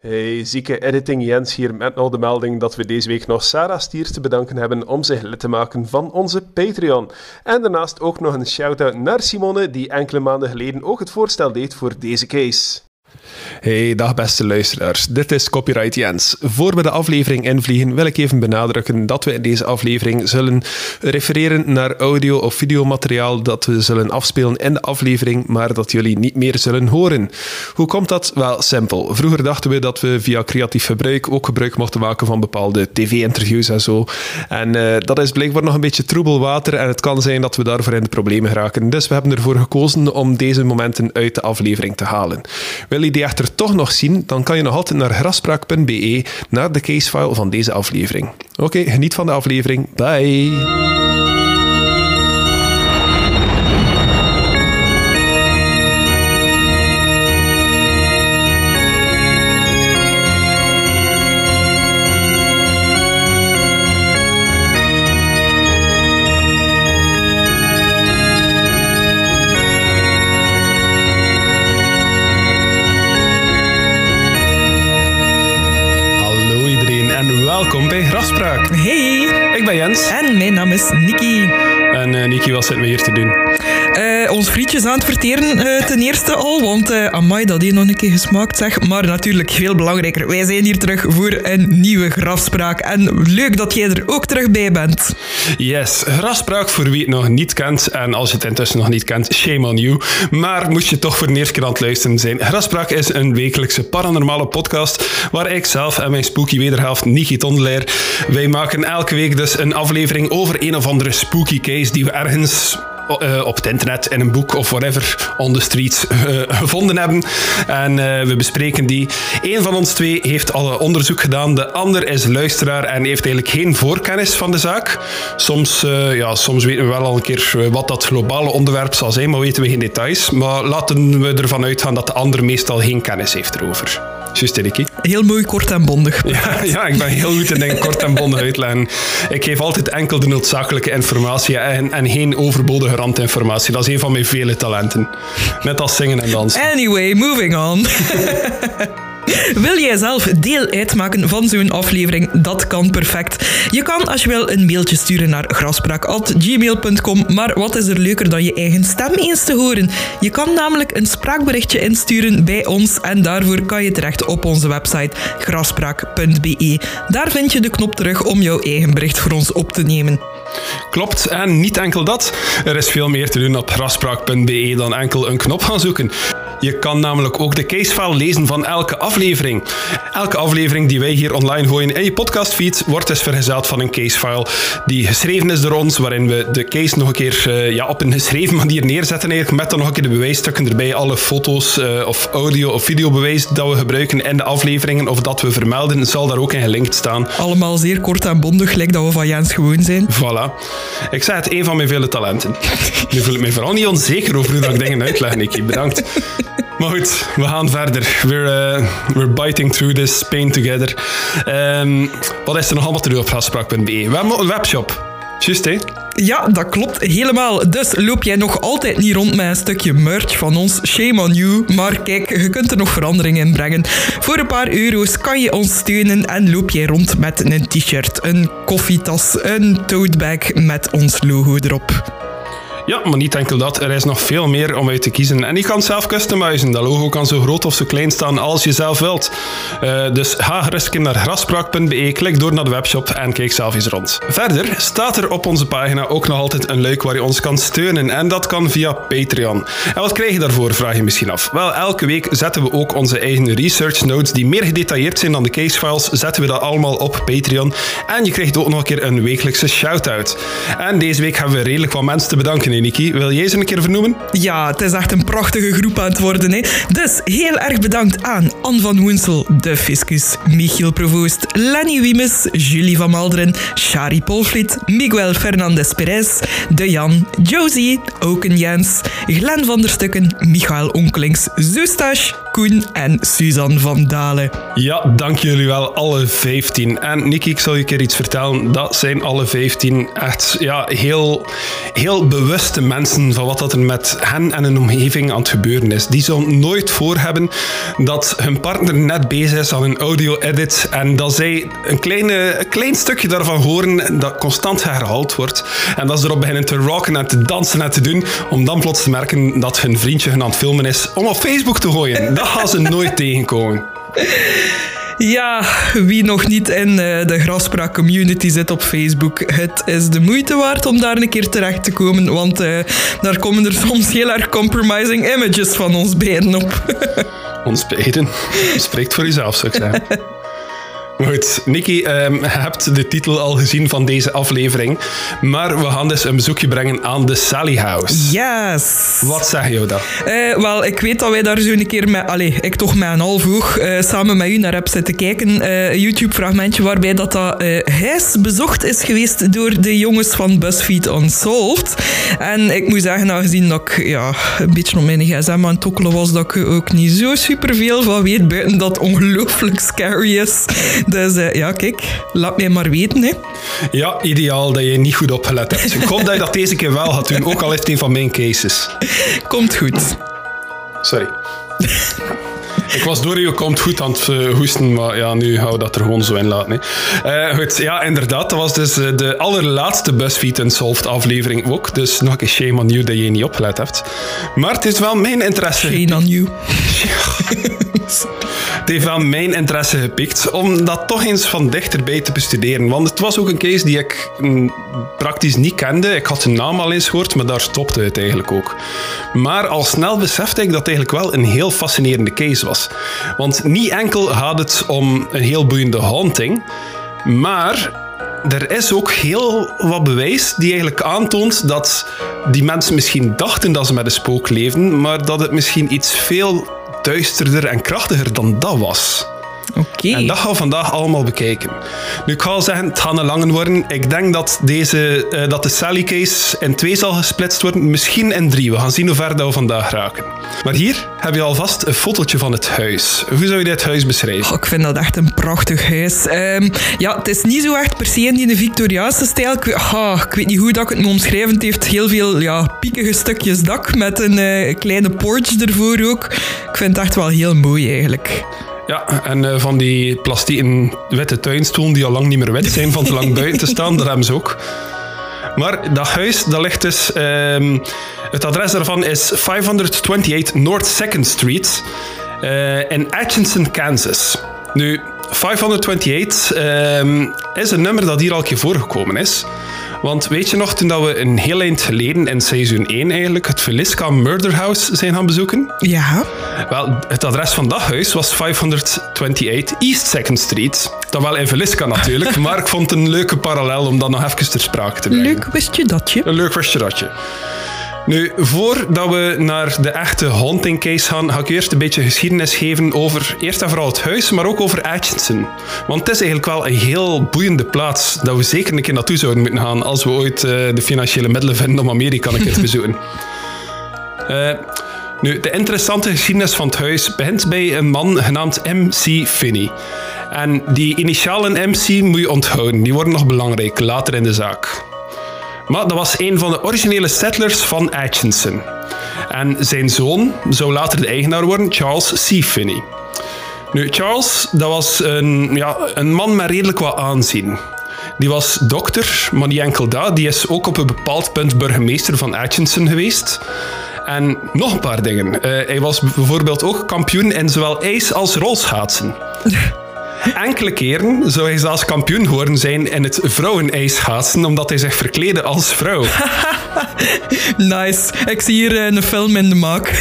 Hey, zieke editing Jens hier met nog de melding dat we deze week nog Sarah Stier te bedanken hebben om zich lid te maken van onze Patreon. En daarnaast ook nog een shout-out naar Simone, die enkele maanden geleden ook het voorstel deed voor deze case. Hey, dag beste luisteraars. Dit is Copyright Jens. Voor we de aflevering invliegen, wil ik even benadrukken dat we in deze aflevering zullen refereren naar audio- of videomateriaal dat we zullen afspelen in de aflevering, maar dat jullie niet meer zullen horen. Hoe komt dat? Wel, simpel. Vroeger dachten we dat we via creatief gebruik ook gebruik mochten maken van bepaalde tv-interviews en zo. En uh, dat is blijkbaar nog een beetje troebel water en het kan zijn dat we daarvoor in de problemen geraken. Dus we hebben ervoor gekozen om deze momenten uit de aflevering te halen. Wil je die echter toch nog zien, dan kan je nog altijd naar graspraak.be naar de casefile van deze aflevering. Oké, geniet van de aflevering. Bye! Welkom bij Grafspraak. Hey. Ik ben Jens. En mijn naam is Niki. En uh, Niki, wat zitten we hier te doen? Uh, ons frietjes aan het verteren uh, ten eerste al, want uh, amai, dat heeft nog een keer gesmaakt zeg. Maar natuurlijk veel belangrijker, wij zijn hier terug voor een nieuwe grafspraak. En leuk dat jij er ook terug bij bent. Yes, grafspraak voor wie het nog niet kent. En als je het intussen nog niet kent, shame on you. Maar moest je toch voor de eerste keer aan het luisteren zijn. Grafspraak is een wekelijkse paranormale podcast waar ik zelf en mijn spooky wederhelft Niki Tondelaar, wij maken elke week dus een aflevering over een of andere spooky case die we ergens uh, op het internet, in een boek of whatever, on the streets uh, gevonden hebben. En uh, we bespreken die. Eén van ons twee heeft al onderzoek gedaan, de ander is luisteraar en heeft eigenlijk geen voorkennis van de zaak. Soms, ja, soms weten we wel al een keer wat dat globale onderwerp zal zijn, maar weten we geen details. Maar laten we ervan uitgaan dat de ander meestal geen kennis heeft erover. Juist, Ricky. Heel mooi kort en bondig. Ja, ja, ik ben heel goed in dingen kort en bondig uitleggen. Ik geef altijd enkel de noodzakelijke informatie en, en geen overbodige randinformatie. Dat is een van mijn vele talenten. Net als zingen en dansen. Anyway, moving on. Wil jij zelf deel uitmaken van zo'n aflevering? Dat kan perfect. Je kan als je wil een mailtje sturen naar graspraak.gmail.com. Maar wat is er leuker dan je eigen stem eens te horen? Je kan namelijk een spraakberichtje insturen bij ons en daarvoor kan je terecht op onze website graspraak.be. Daar vind je de knop terug om jouw eigen bericht voor ons op te nemen. Klopt, en niet enkel dat. Er is veel meer te doen op graspraak.be dan enkel een knop gaan zoeken. Je kan namelijk ook de casefile lezen van elke aflevering. Elke aflevering die wij hier online gooien in je podcastfeed wordt dus vergezeld van een casefile die geschreven is door ons, waarin we de case nog een keer uh, ja, op een geschreven manier neerzetten eigenlijk, met dan nog een keer de bewijsstukken erbij, alle foto's uh, of audio of videobewijs dat we gebruiken in de afleveringen of dat we vermelden, zal daar ook in gelinkt staan. Allemaal zeer kort en bondig, gelijk dat we van Jens gewoon zijn. Voilà. Ik zei het, een van mijn vele talenten. nu voel ik me vooral niet onzeker over hoe ik dingen uitleg, Nicky. Bedankt. Maar goed, we gaan verder. We're, uh, we're biting through this pain together. Um, wat is er nog allemaal te doen op graspraak.be? We hebben een webshop. Ja, dat klopt helemaal. Dus loop jij nog altijd niet rond met een stukje merch van ons. Shame on you. Maar kijk, je kunt er nog verandering in brengen. Voor een paar euro's kan je ons steunen en loop jij rond met een t-shirt, een koffietas, een tote bag met ons logo erop. Ja, maar niet enkel dat. Er is nog veel meer om uit te kiezen. En je kan zelf customizen. Dat logo kan zo groot of zo klein staan als je zelf wilt. Uh, dus ga gerust naar graspraak.be, klik door naar de webshop en kijk zelf eens rond. Verder staat er op onze pagina ook nog altijd een luik waar je ons kan steunen. En dat kan via Patreon. En wat krijg je daarvoor, vraag je misschien af. Wel, elke week zetten we ook onze eigen research notes die meer gedetailleerd zijn dan de casefiles. Zetten we dat allemaal op Patreon. En je krijgt ook nog een keer een wekelijkse shout-out. En deze week hebben we redelijk wat mensen te bedanken Niki. Wil jij ze een keer vernoemen? Ja, het is echt een prachtige groep aan het worden. Hè. Dus heel erg bedankt aan Anne van Woensel, De Fiscus, Michiel Provoost, Lenny Wiemes, Julie van Malderen, Shari Polflit, Miguel Fernandez Perez, De Jan, Josie, Oken Jens, Glenn van der Stukken, Michael Onkelings, Zustash, Koen en Suzanne van Dalen. Ja, dank jullie wel, alle 15. En Nicky, ik zal je een keer iets vertellen. Dat zijn alle 15 echt ja, heel, heel bewuste mensen van wat dat er met hen en hun omgeving aan het gebeuren is. Die zullen nooit voor hebben dat hun partner net bezig is aan een audio-edit en dat zij een, kleine, klein stukje daarvan horen dat constant herhaald wordt. En dat ze erop beginnen te rocken en te dansen en te doen, om dan plots te merken dat hun vriendje hun aan het filmen is om op Facebook te gooien. gaan ze nooit tegenkomen. Ja, wie nog niet in eh, de Graspraak community zit op Facebook, het is de moeite waard om daar een keer terecht te komen, want uh, daar komen er soms heel erg compromising images van ons beiden op. ons beiden? Spreekt voor jezelf, zou ik zeggen. Goed, Nicky, um, je hebt de titel al gezien van deze aflevering. Maar we gaan dus een bezoekje brengen aan de Sally House. Yes. Wat zeg je dat? Uh, wel, ik weet dat wij daar zo een keer met... Allee, ik toch met een half oog uh, samen met u naar heb zitten kijken. Uh, een YouTube-fragmentje waarbij dat, dat huis bezocht is geweest door de jongens van BuzzFeed Unsolved. En ik moet zeggen, aangezien dat ik ja, een beetje op mijn gsm aan het tokkelen was, dat ik ook niet zo superveel van weet, buiten dat ongelooflijk scary is. Dus uh, ja, kijk, laat mij maar weten. Hè. Ja, ideaal dat je niet goed opgelet hebt. Ik hoop dat je dat deze keer wel gaat doen, ook al is het een van mijn cases. Komt goed. Sorry. Ik was door je komt goed aan het uh, hoesten, maar ja, nu gaan we dat er gewoon zo in laten. Uh, goed, ja, inderdaad. Dat was dus de allerlaatste BuzzFeed Unsolved aflevering ook. Dus nog een shame on you dat je niet opgelet hebt. Maar het is wel mijn interesse. Shame on you. Het heeft wel mijn interesse gepikt om dat toch eens van dichterbij te bestuderen. Want het was ook een case die ik mm, praktisch niet kende. Ik had zijn naam al eens gehoord, maar daar stopte het eigenlijk ook. Maar al snel besefte ik dat het eigenlijk wel een heel fascinerende case was. Want niet enkel gaat het om een heel boeiende haunting, maar er is ook heel wat bewijs die eigenlijk aantoont dat die mensen misschien dachten dat ze met een spook leefden, maar dat het misschien iets veel duisterder en krachtiger dan dat was. En dat gaan we vandaag allemaal bekijken. Nu, ik ga zeggen, het gaat een lange worden. Ik denk dat, deze, uh, dat de Sally case in twee zal gesplitst worden, misschien in drie. We gaan zien hoe ver dat we vandaag raken. Maar hier heb je alvast een fotootje van het huis. Hoe zou je dit huis beschrijven? Oh, ik vind dat echt een prachtig huis. Um, ja, het is niet zo echt per se in de Victoriaanse stijl. Ik, oh, ik weet niet hoe dat ik het moet omschrijven. Het heeft heel veel ja, piekige stukjes dak met een uh, kleine porch ervoor ook. Ik vind het echt wel heel mooi eigenlijk. Ja, en uh, van die plastieken witte tuinstoelen die al lang niet meer wit zijn van te lang buiten te staan, dat hebben ze ook. Maar dat huis, dat ligt dus... Um, het adres daarvan is 528 North 2nd Street uh, in Atchison, Kansas. Nu, 528 um, is een nummer dat hier al een keer voorgekomen is. Want weet je nog, toen dat we een heel eind geleden in seizoen 1 eigenlijk het Feliska Murder House zijn gaan bezoeken? Ja. Wel, het adres van dat huis was 528 East 2nd Street. Dat wel in Feliska natuurlijk, maar ik vond het een leuke parallel om dat nog even ter sprake te brengen. Leuk wist je datje. Een leuk wist je datje. Nu, voordat we naar de echte haunting case gaan, ga ik eerst een beetje geschiedenis geven over eerst en vooral het huis, maar ook over Atchison. Want het is eigenlijk wel een heel boeiende plaats dat we zeker een keer naartoe zouden moeten gaan als we ooit uh, de financiële middelen vinden om Amerika een keer te bezoeken. Uh, nu, de interessante geschiedenis van het huis begint bij een man genaamd MC Finney. En die initialen MC moet je onthouden, die worden nog belangrijk later in de zaak. Maar dat was een van de originele settlers van Atchison. En zijn zoon zou later de eigenaar worden, Charles C. Finney. Nu, Charles, dat was een, ja, een man met redelijk wat aanzien. Die was dokter, maar niet enkel dat. Die is ook op een bepaald punt burgemeester van Atchison geweest. En nog een paar dingen. Uh, hij was bijvoorbeeld ook kampioen in zowel ijs als rolschaatsen. Enkele keren zou hij zelfs kampioen geworden zijn in het vrouwenijschaatsen, omdat hij zich verkleedde als vrouw. nice. Ik zie hier een film in de maak.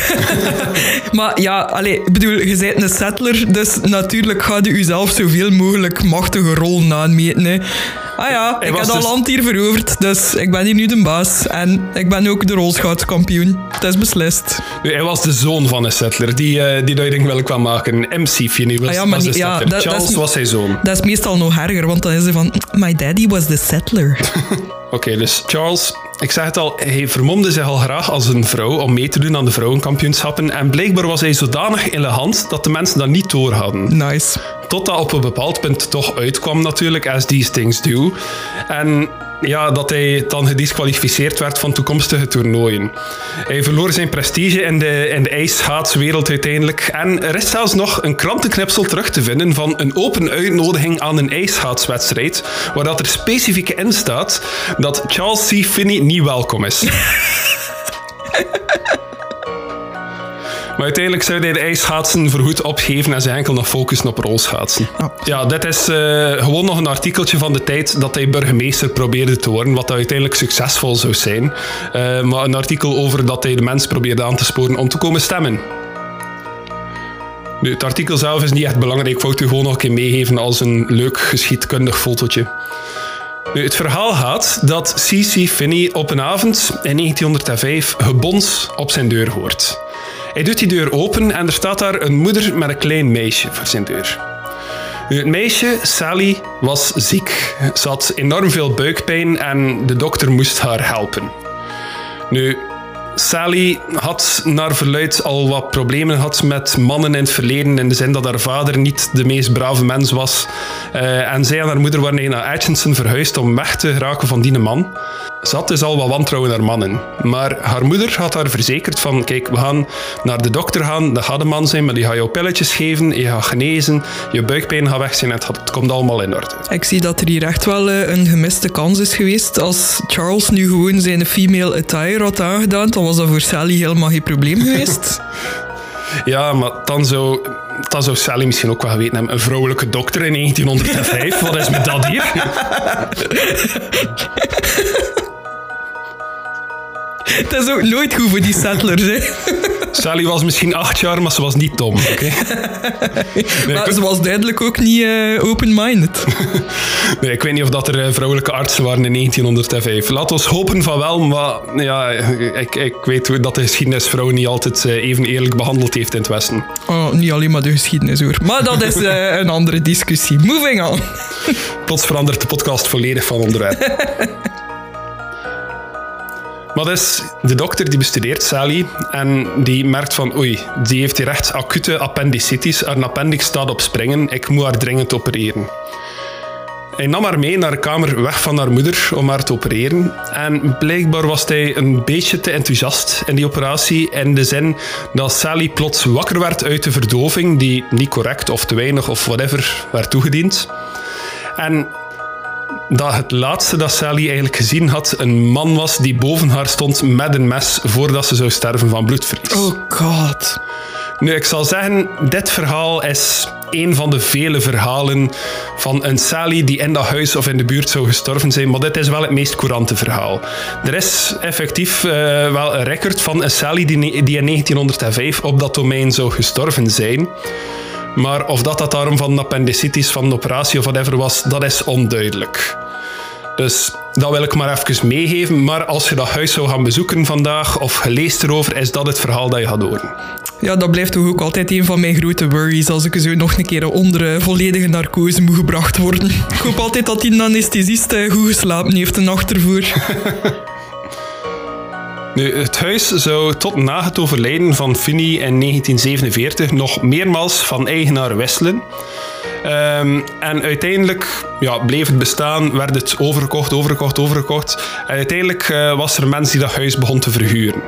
maar ja, allez, ik bedoel, je bent een settler, dus natuurlijk gaat je jezelf zoveel mogelijk machtige rollen aanmeten. Ah ja, ik heb dus... dat land hier veroverd, dus ik ben hier nu de baas. En ik ben ook de rolschaatskampioen. Het is beslist. Nu, hij was de zoon van een settler. Die, uh, die ik wel maken. MC Finney was, ah ja, maar was ja, dat, Charles dat is, was zijn zoon. Dat is meestal nog erger, want dan is hij van... My daddy was the settler. Oké, okay, dus Charles ik zeg het al, hij vermomde zich al graag als een vrouw om mee te doen aan de vrouwenkampioenschappen. En blijkbaar was hij zodanig elegant dat de mensen dat niet door hadden. Nice. Totdat op een bepaald punt toch uitkwam natuurlijk, as these things do. En ja, dat hij dan gedisqualificeerd werd van toekomstige toernooien. Hij verloor zijn prestige in de, in de ijsschaatswereld uiteindelijk. En er is zelfs nog een krantenknipsel terug te vinden van een open uitnodiging aan een ijsschaatswedstrijd, waar dat er specifiek in staat dat Charles C. Finney niet welkom is. Maar uiteindelijk zou hij de ijsschaatsen voorgoed opgeven en zich enkel nog focussen op rolschaatsen. Ja. Ja, dit is eh, gewoon nog een artikeltje van de tijd dat hij burgemeester probeerde te worden, wat uiteindelijk succesvol zou zijn. Eh, maar een artikel over dat hij de mens probeerde aan te sporen om te komen stemmen. Nu, het artikel zelf is niet echt belangrijk, ik wou het u gewoon nog een keer meegeven als een leuk geschiedkundig fotootje. Nu, het verhaal gaat dat C.C. Finney op een avond in 1905 gebons op zijn deur hoort. Hij doet die deur open en er staat daar een moeder met een klein meisje voor zijn deur. Het meisje, Sally, was ziek. Ze had enorm veel buikpijn en de dokter moest haar helpen. Nu, Sally had naar verluid al wat problemen gehad met mannen in het verleden, in de zin dat haar vader niet de meest brave mens was. Eh, en zij en haar moeder waren naar Atchison verhuisd om weg te geraken van die man. Ze had dus al wat wantrouwen naar mannen. Maar haar moeder had haar verzekerd van, kijk, we gaan naar de dokter gaan, dat gaat een man zijn, maar die gaat jou pilletjes geven, je gaat genezen, je buikpijn gaat weg zijn het, het komt allemaal in orde. Ik zie dat er hier echt wel eh, een gemiste kans is geweest. Als Charles nu gewoon zijn female attire had aangedaan, was dat voor Sally helemaal geen probleem geweest. Ja, maar dan zou, dan zou Sally misschien ook wel geweten hebben. Een vrouwelijke dokter in 1905, wat is met dat hier? dat is ook nooit goed voor die settlers, hè. Sally was misschien acht jaar, maar ze was niet dom. oké? Nee, Maar ik, ze was duidelijk ook niet eh, open-minded. nee, ik weet niet of dat er eh, vrouwelijke artsen waren in 1905. Laat ons hopen van wel, maar ja, ik, ik weet dat de geschiedenis vrouwen niet altijd eh, even eerlijk behandeld heeft in het Westen. Oh, niet alleen maar de geschiedenis, hoor. Maar dat is een andere discussie. Moving on. Plots verandert de podcast volledig van onderwerp. Maar dus, de dokter die bestudeert Sally en die merkt van oei, die heeft hier echt acute appendicitis. Haar appendix staat op springen, ik moet haar dringend opereren. Hij nam haar mee naar de kamer weg van haar moeder om haar te opereren. En blijkbaar was hij een beetje te enthousiast in die operatie. In de zin dat Sally plots wakker werd uit de verdoving, die niet correct of te weinig of whatever werd toegediend. En dat het laatste dat Sally eigenlijk gezien had een man was die boven haar stond met een mes voordat ze zou sterven van bloedverlies. Oh god. Nu, ik zal zeggen, dit verhaal is een van de vele verhalen van een Sally die in dat huis of in de buurt zou gestorven zijn, maar dit is wel het meest courante verhaal. Er is effectief eh, wel een record van een Sally die, in 1905 op dat domein zou gestorven zijn. Maar of dat, dat daarom van een appendicitis, van een operatie of whatever was, dat is onduidelijk. Dus dat wil ik maar even meegeven. Maar als je dat huis zou gaan bezoeken vandaag of je leest erover, is dat het verhaal dat je gaat horen. Ja, dat blijft toch ook altijd een van mijn grote worries als ik zo nog een keer onder eh, volledige narcose moet gebracht worden. Ik hoop altijd dat die anesthesist eh, goed geslapen heeft de nacht ervoor. Het huis zou tot na het overlijden van Finney in 1947 nog meermaals van eigenaar wisselen. Ehm, en uiteindelijk ja, bleef het bestaan, werd het overgekocht, overgekocht, overgekocht. En uiteindelijk eh, was er mens die dat huis begon te verhuren.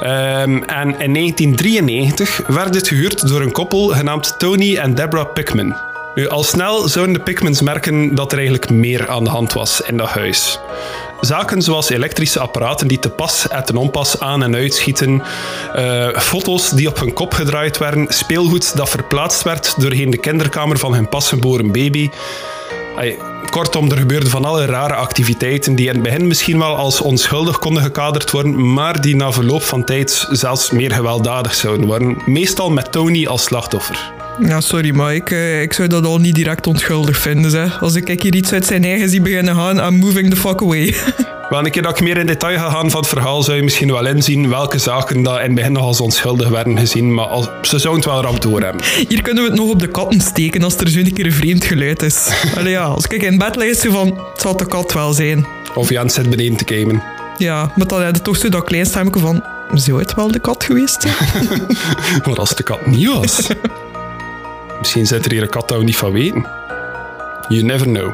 Ehm, en in 1993 werd het gehuurd door een koppel genaamd Tony en Deborah Pickman. Nu, al snel zouden de Pickmans merken dat er eigenlijk meer aan de hand was in dat huis. Zaken zoals elektrische apparaten die te pas en ten onpas aan en uitschieten, eh, foto's die op hun kop gedraaid werden, speelgoed dat verplaatst werd doorheen de kinderkamer van hun pasgeboren baby. Kortom, er gebeurden van alle rare activiteiten die in het begin misschien wel als onschuldig konden gekaderd worden, maar die na verloop van tijd zelfs meer gewelddadig zouden worden. Meestal met Tony als slachtoffer. Ja, sorry, maar ik, eh, ik zou dat al niet direct onschuldig vinden. Hè. Als ik hier iets uit zijn eigen zie beginnen gaan, I'm moving the fuck away. Wel, een keer dat ik meer in detail ga gaan van het verhaal, zou je misschien wel inzien welke zaken dat in het begin nog als onschuldig werden gezien, maar als, ze zouden het wel rap doorhebben. Hier kunnen we het nog op de katten steken als er zo'n keer een vreemd geluid is. Allee ja, als ik in bed lig, van, het zal de kat wel zijn. Of Jens zit beneden te gamen. Ja, maar dan had je toch zo dat klein stemmetje van... Zou het wel de kat geweest zijn? Maar als de kat niet was... Misschien zit er hier een kat dat niet van weten. You never know.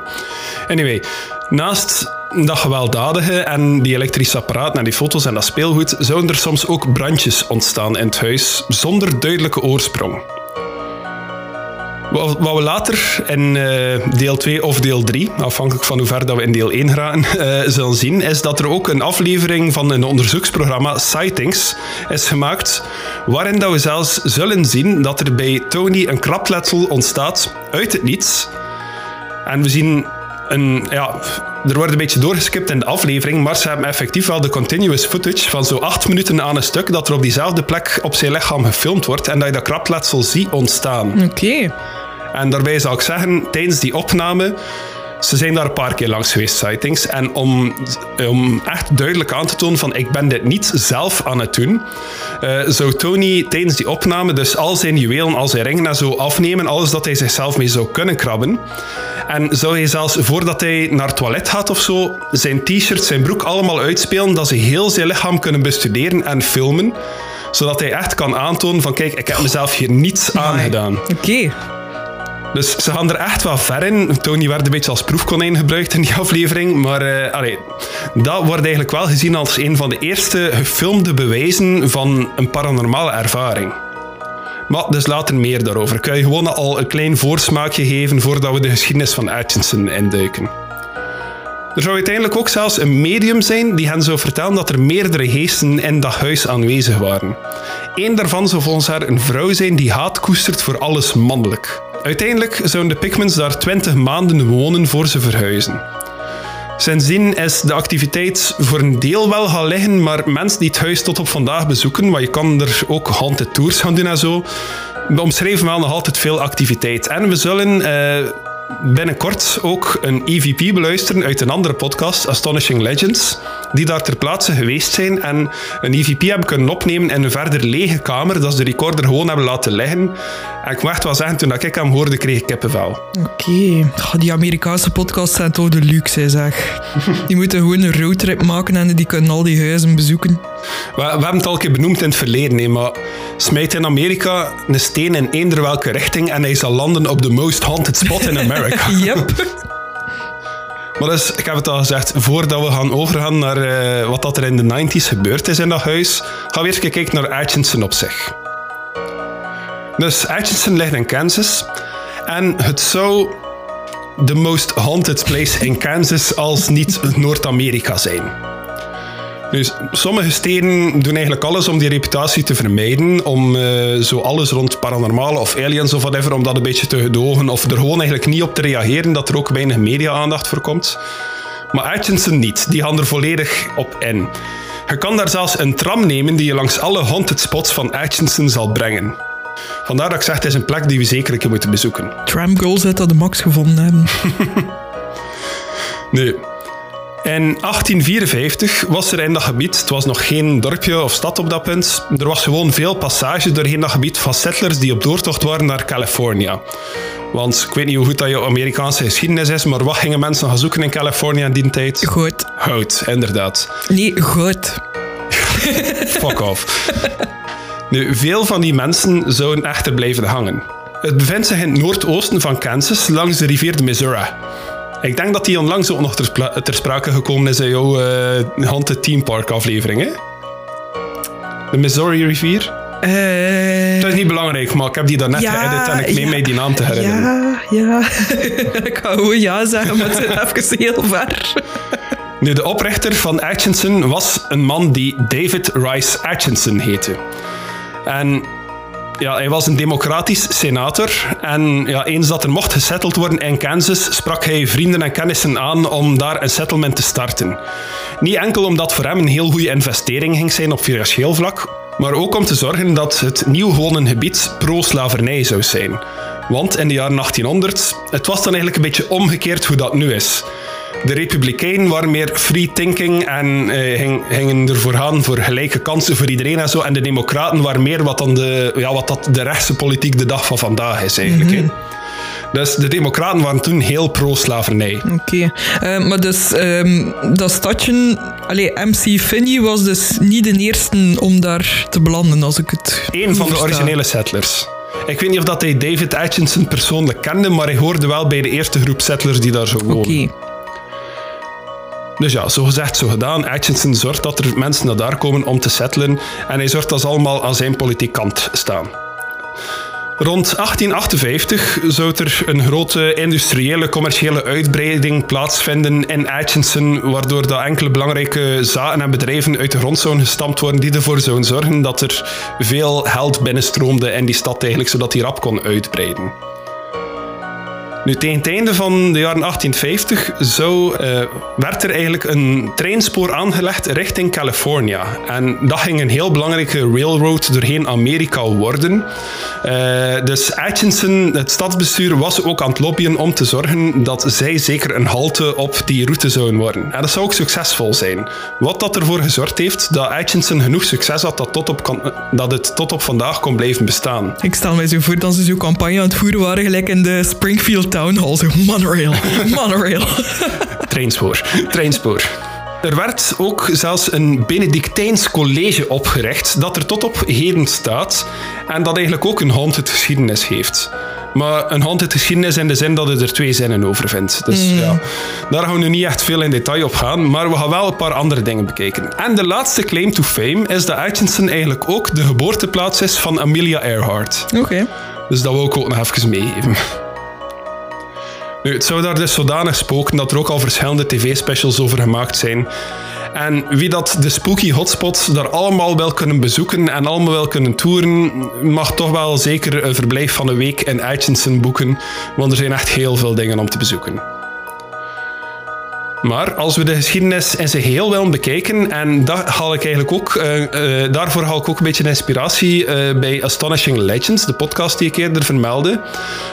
Anyway, naast dat gewelddadige en die elektrische apparaten en die foto's en dat speelgoed, zouden er soms ook brandjes ontstaan in het huis zonder duidelijke oorsprong. Wat we later in eh, deel 2 of deel 3, afhankelijk van hoe ver dat we in deel 1 gaan, eh, zullen zien, is dat er ook een aflevering van een onderzoeksprogramma, Sightings, is gemaakt, waarin dat we zelfs zullen zien dat er bij Tony een krapletsel ontstaat uit het niets. En we zien een, ja, er wordt een beetje doorgeskipt in de aflevering, maar ze hebben effectief wel de continuous footage van zo acht minuten aan een stuk dat er op diezelfde plek op zijn lichaam gefilmd wordt en dat je dat krapletsel ziet ontstaan. Oké. En daarbij zou ik zeggen, tijdens die opname, ze zijn daar een paar keer langs geweest, sightings. En om, om echt duidelijk aan te tonen van ik ben dit niet zelf aan het doen, eh, zou Tony tijdens die opname dus al zijn juwelen, al zijn ringen en zo afnemen, alles dat hij zichzelf mee zou kunnen krabben. En zou hij zelfs voordat hij naar het toilet gaat of zo, zijn t-shirt, zijn broek allemaal uitspelen, dat ze heel zijn lichaam kunnen bestuderen en filmen zodat hij echt kan aantonen van kijk, ik heb mezelf hier niets aan gedaan. Oké. Dus ze gaan er echt wel ver in. Tony werd een beetje als proefkonijn gebruikt in die aflevering. Maar eh, dat wordt eigenlijk wel gezien als een van de eerste gefilmde bewijzen van een paranormale ervaring. Maar dus later meer daarover. Ik kan je gewoon al een klein voorsmaakje geven voordat we de geschiedenis van Atkinson induiken. Er zou uiteindelijk ook zelfs een medium zijn die hen zou vertellen dat er meerdere geesten in dat huis aanwezig waren. Eén daarvan zou volgens haar een vrouw zijn die haat koestert voor alles mannelijk. Uiteindelijk zouden de Pikmans daar 20 maanden wonen voor ze verhuizen. Sindsdien is de activiteit voor een deel wel gaan liggen, maar mensen die het huis tot op vandaag bezoeken, want je kan er ook haunted tours gaan doen en zo, omschrijven wel nog altijd veel activiteit. En we zullen eh, binnenkort ook een EVP beluisteren uit een andere podcast, Astonishing Legends, die daar ter plaatse geweest zijn en een EVP hebben kunnen opnemen in een verder lege kamer, dat ze de recorder gewoon hebben laten liggen. En ik moet echt wel zeggen, toen ik hem hoorde, kreeg ik kippenvel. Oké. Die Amerikaanse podcasts zijn toch de luxe, zeg. Die moeten gewoon een roadtrip maken en die kunnen al die huizen bezoeken. We, we hebben het al een keer benoemd in het verleden, nee, maar smijt in Amerika een steen in eender welke richting en hij zal landen op de most haunted spot in America. Yep. Maar dus, ik heb het al gezegd, voordat we gaan overgaan naar eh, wat dat er in de 90s gebeurd is in dat huis, gaan we eerst kijken naar Atchison op zich. Dus Atchison ligt in Kansas en het zou de most haunted place in Kansas als niet Noord-Amerika zijn. Dus sommige steden doen eigenlijk alles om die reputatie te vermijden, om eh, zo alles rond paranormale of aliens of whatever, om dat een beetje te gedogen of er gewoon eigenlijk niet op te reageren, dat er ook weinig media-aandacht voor komt. Maar Atchison niet, die gaan er volledig op in. Je kan daar zelfs een tram nemen die je langs alle haunted spots van Atchison zal brengen. Vandaar dat ik zeg, het is een plek die we zeker een keer moeten bezoeken. Tram Girls uit dat de max gevonden hebben. Nu, in 1854 was er in dat gebied, het was nog geen dorpje of stad op dat punt, er was gewoon veel passage doorheen dat gebied van settlers die op doortocht waren naar California. Want ik weet niet hoe goed dat je Amerikaanse geschiedenis is, maar wat gingen mensen gaan zoeken in California in die tijd? Goed. Hout, inderdaad. Nee, goed. Fuck off. Nu, veel van die mensen zouden echter blijven hangen. Het bevindt zich in het noordoosten van Kansas, langs de rivier de Missouri. Ik denk dat die onlangs ook nog ter, ter sprake gekomen is in jouw uh, Haunted Theme Park aflevering, hè? De Missouri rivier? Eh, Dat is niet belangrijk, maar ik heb die daarnet Ja, geëdit en ik meen ja, mij die naam te herinneren. ja, ja. ik ga gewoon ja zeggen, maar het zit even heel ver. Nu, de oprichter van Atchison was een man die David Rice Atchison heette. En ja, hij was een democratisch senator. En ja, eens dat er mocht gesetteld worden in Kansas, sprak hij vrienden en kennissen aan om daar een settlement te starten. Niet enkel omdat voor hem een heel goede investering ging zijn op financieel vlak, maar ook om te zorgen dat het nieuw gewonnen gebied pro-slavernij zou zijn. Want in de jaren 1800, het was dan eigenlijk een beetje omgekeerd hoe dat nu is. De Republikeinen waren meer free thinking en eh, ging- gingen ervoor gaan voor gelijke kansen voor iedereen en zo. En de Democraten waren meer wat, dan de, ja, wat dat de rechtse politiek de dag van vandaag is eigenlijk. hè. Dus de democraten waren toen heel pro-slavernij. Oké. Uh, maar dus ehm, dat stadje... Allee, MC Finney was dus niet de eerste om daar te belanden, als ik het Eén van de originele settlers. Ik weet niet of dat hij David Atchison persoonlijk kende, maar hij hoorde wel bij de eerste groep settlers die daar zo wonen. Oké. Dus ja, zo gezegd, zo gedaan. Atchison zorgt dat er mensen naar daar komen om te settelen en hij zorgt dat ze allemaal aan zijn politiek kant staan. Rond 1858 zou er een grote industriële commerciële uitbreiding plaatsvinden in Atchison, waardoor dat enkele belangrijke zaken en bedrijven uit de grond zouden gestampt worden die ervoor zouden zorgen dat er veel geld binnenstroomde in die stad eigenlijk, zodat die rap kon uitbreiden. Nu, tegen het einde van de jaren 1850 zo, uh, werd er eigenlijk een treinspoor aangelegd richting California. En dat ging een heel belangrijke railroad doorheen Amerika worden. Uh, dus Atchison, het stadsbestuur, was ook aan het lobbyen om te zorgen dat zij zeker een halte op die route zouden worden. En dat zou ook succesvol zijn. Wat dat ervoor gezorgd heeft dat Atchison genoeg succes had dat, tot op dat het tot op vandaag kon blijven bestaan. Ik stel mij zo voor dat ze zo'n campagne aan het voeren waren, gelijk in de Springfield Town Hall. Monorail, monorail. Treinspoor, treinspoor. Er werd ook zelfs een Benedictijns college opgericht dat er tot op heden staat en dat eigenlijk ook een haunted geschiedenis heeft. Maar een haunted geschiedenis in de zin dat het er twee zinnen over vindt. Dus mm. ja, daar gaan we nu niet echt veel in detail op gaan, maar we gaan wel een paar andere dingen bekijken. En de laatste claim to fame is dat Atchison eigenlijk ook de geboorteplaats is van Amelia Earhart. Oké. Dus dat wil ik ook nog even meegeven. Nu, het zou daar dus zodanig spoken dat er ook al verschillende tv-specials over gemaakt zijn. En wie dat de spooky hotspots daar allemaal wel kunnen bezoeken en allemaal wel kunnen toeren, mag toch wel zeker een verblijf van een week in Atchison boeken, want er zijn echt heel veel dingen om te bezoeken. Maar als we de geschiedenis in zijn geheel willen bekijken, en dat haal ik eigenlijk ook, uh, uh, daarvoor haal ik ook een beetje inspiratie uh, bij Astonishing Legends, de podcast die ik eerder vermeldde.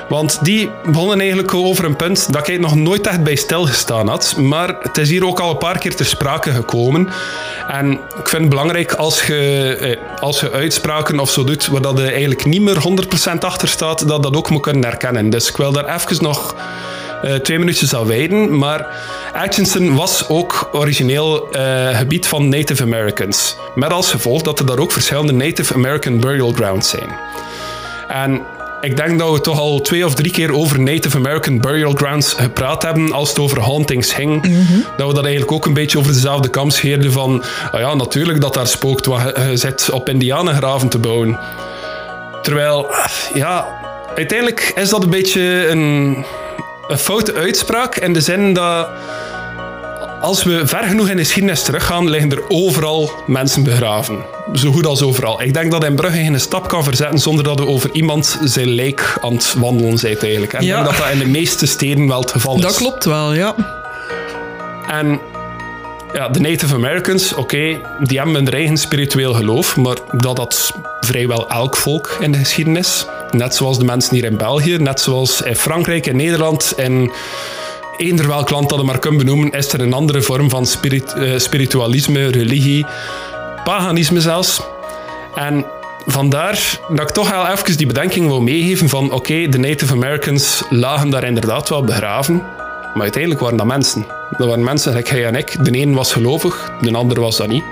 Want die begonnen eigenlijk over een punt dat ik nog nooit echt bij stilgestaan had. Maar het is hier ook al een paar keer ter sprake gekomen. En ik vind het belangrijk als je, als je uitspraken of zo doet waar dat je eigenlijk niet meer 100% achter staat, dat dat ook moet kunnen herkennen. Dus ik wil daar even nog uh, twee minuutjes aan wijden. Maar Atchison was ook origineel uh, gebied van Native Americans. Met als gevolg dat er daar ook verschillende Native American burial grounds zijn. En ik denk dat we toch al twee of drie keer over Native American burial grounds gepraat hebben als het over hauntings ging. Mm -hmm. Dat we dat eigenlijk ook een beetje over dezelfde kam scheerden van oh ja, natuurlijk dat daar spookt wat je zit op indianengraven te bouwen. Terwijl, ja, uiteindelijk is dat een beetje een een foute uitspraak in de zin dat als we ver genoeg in de geschiedenis teruggaan, liggen er overal mensen begraven. Zo goed als overal. Ik denk dat in Brugge geen stap kan verzetten zonder dat we over iemand zijn lijk aan het wandelen zijn eigenlijk. En ja. ik denk dat dat in de meeste steden wel het geval is. Dat klopt wel, ja. En ja, de Native Americans, oké, die hebben hun eigen spiritueel geloof, maar dat had vrijwel elk volk in de geschiedenis. Net zoals de mensen hier in België, net zoals in Frankrijk en Nederland en eender welk land dat je maar kunt benoemen, is er een andere vorm van spirit, uh, spiritualisme, religie, paganisme zelfs. En vandaar dat ik toch wel even die bedenking wil meegeven van oké, de Native Americans lagen daar inderdaad wel begraven, maar uiteindelijk waren dat mensen. Dat waren mensen gelijk jij en ik. De een was gelovig, de ander was dat niet.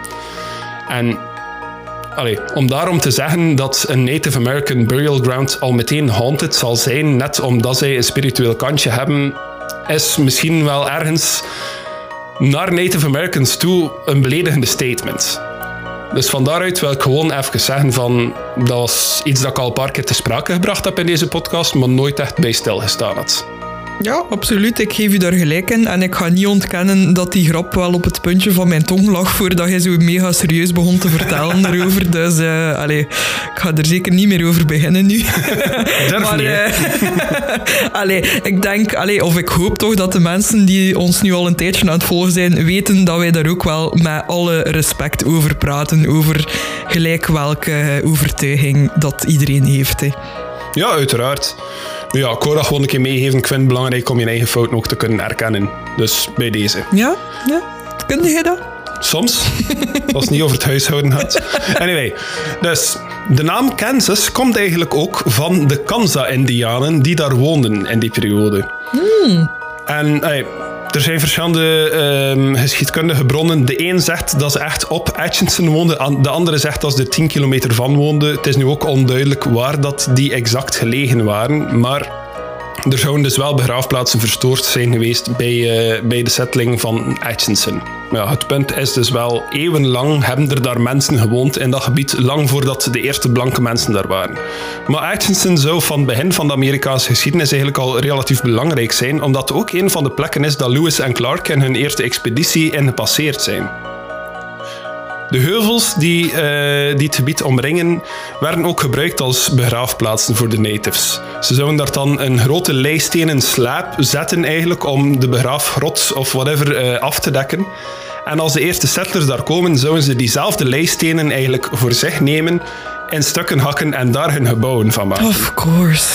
En allee, om daarom te zeggen dat een Native American burial ground al meteen haunted zal zijn, net omdat zij een spiritueel kantje hebben, is misschien wel ergens naar Native Americans toe een beledigende statement. Dus van daaruit wil ik gewoon even zeggen van... Dat was iets dat ik al een paar keer te sprake gebracht heb in deze podcast, maar nooit echt bij stilgestaan had. Ja, absoluut. Ik geef u daar gelijk in. En ik ga niet ontkennen dat die grap wel op het puntje van mijn tong lag voordat hij zo mega serieus begon te vertellen erover. Dus uh, allee, ik ga er zeker niet meer over beginnen nu. maar, uh, allee, ik denk, allee, of ik hoop toch dat de mensen die ons nu al een tijdje aan het volgen zijn, weten dat wij daar ook wel met alle respect over praten. Over gelijk welke overtuiging dat iedereen heeft. Hè. Ja, uiteraard. Ja, ik wou dat gewoon een keer meegeven. Ik vind het belangrijk om je eigen fout nog te kunnen herkennen. Dus bij deze. Ja, ja. Kun je dat? soms. Als het niet over het huishouden gaat. Anyway, dus de naam Kansas komt eigenlijk ook van de Kansa-Indianen die daar woonden in die periode. En ey, er zijn verschillende ehm, geschiedkundige bronnen. De een zegt dat ze echt op Atchison woonden, de andere zegt dat ze er 10 kilometer van woonden. Het is nu ook onduidelijk waar dat die exact gelegen waren, maar er zouden dus wel begraafplaatsen verstoord zijn geweest bij, eh, bij de settling van Atchison. Het punt is dus wel, eeuwenlang hebben er daar mensen gewoond in dat gebied, lang voordat de eerste blanke mensen daar waren. Maar Atchison zou van het begin van de Amerikaanse geschiedenis eigenlijk al relatief belangrijk zijn, omdat het ook een van de plekken is dat Lewis en Clark in hun eerste expeditie in gepasseerd zijn. De heuvels die, eh, die het gebied omringen, werden ook gebruikt als begraafplaatsen voor de natives. Ze zouden daar dan een grote leistenen slaap zetten eigenlijk om de begraafgrot of whatever eh, af te dekken. En als de eerste settlers daar komen, zouden ze diezelfde leistenen eigenlijk voor zich nemen, in stukken hakken en daar hun gebouwen van maken. Of course.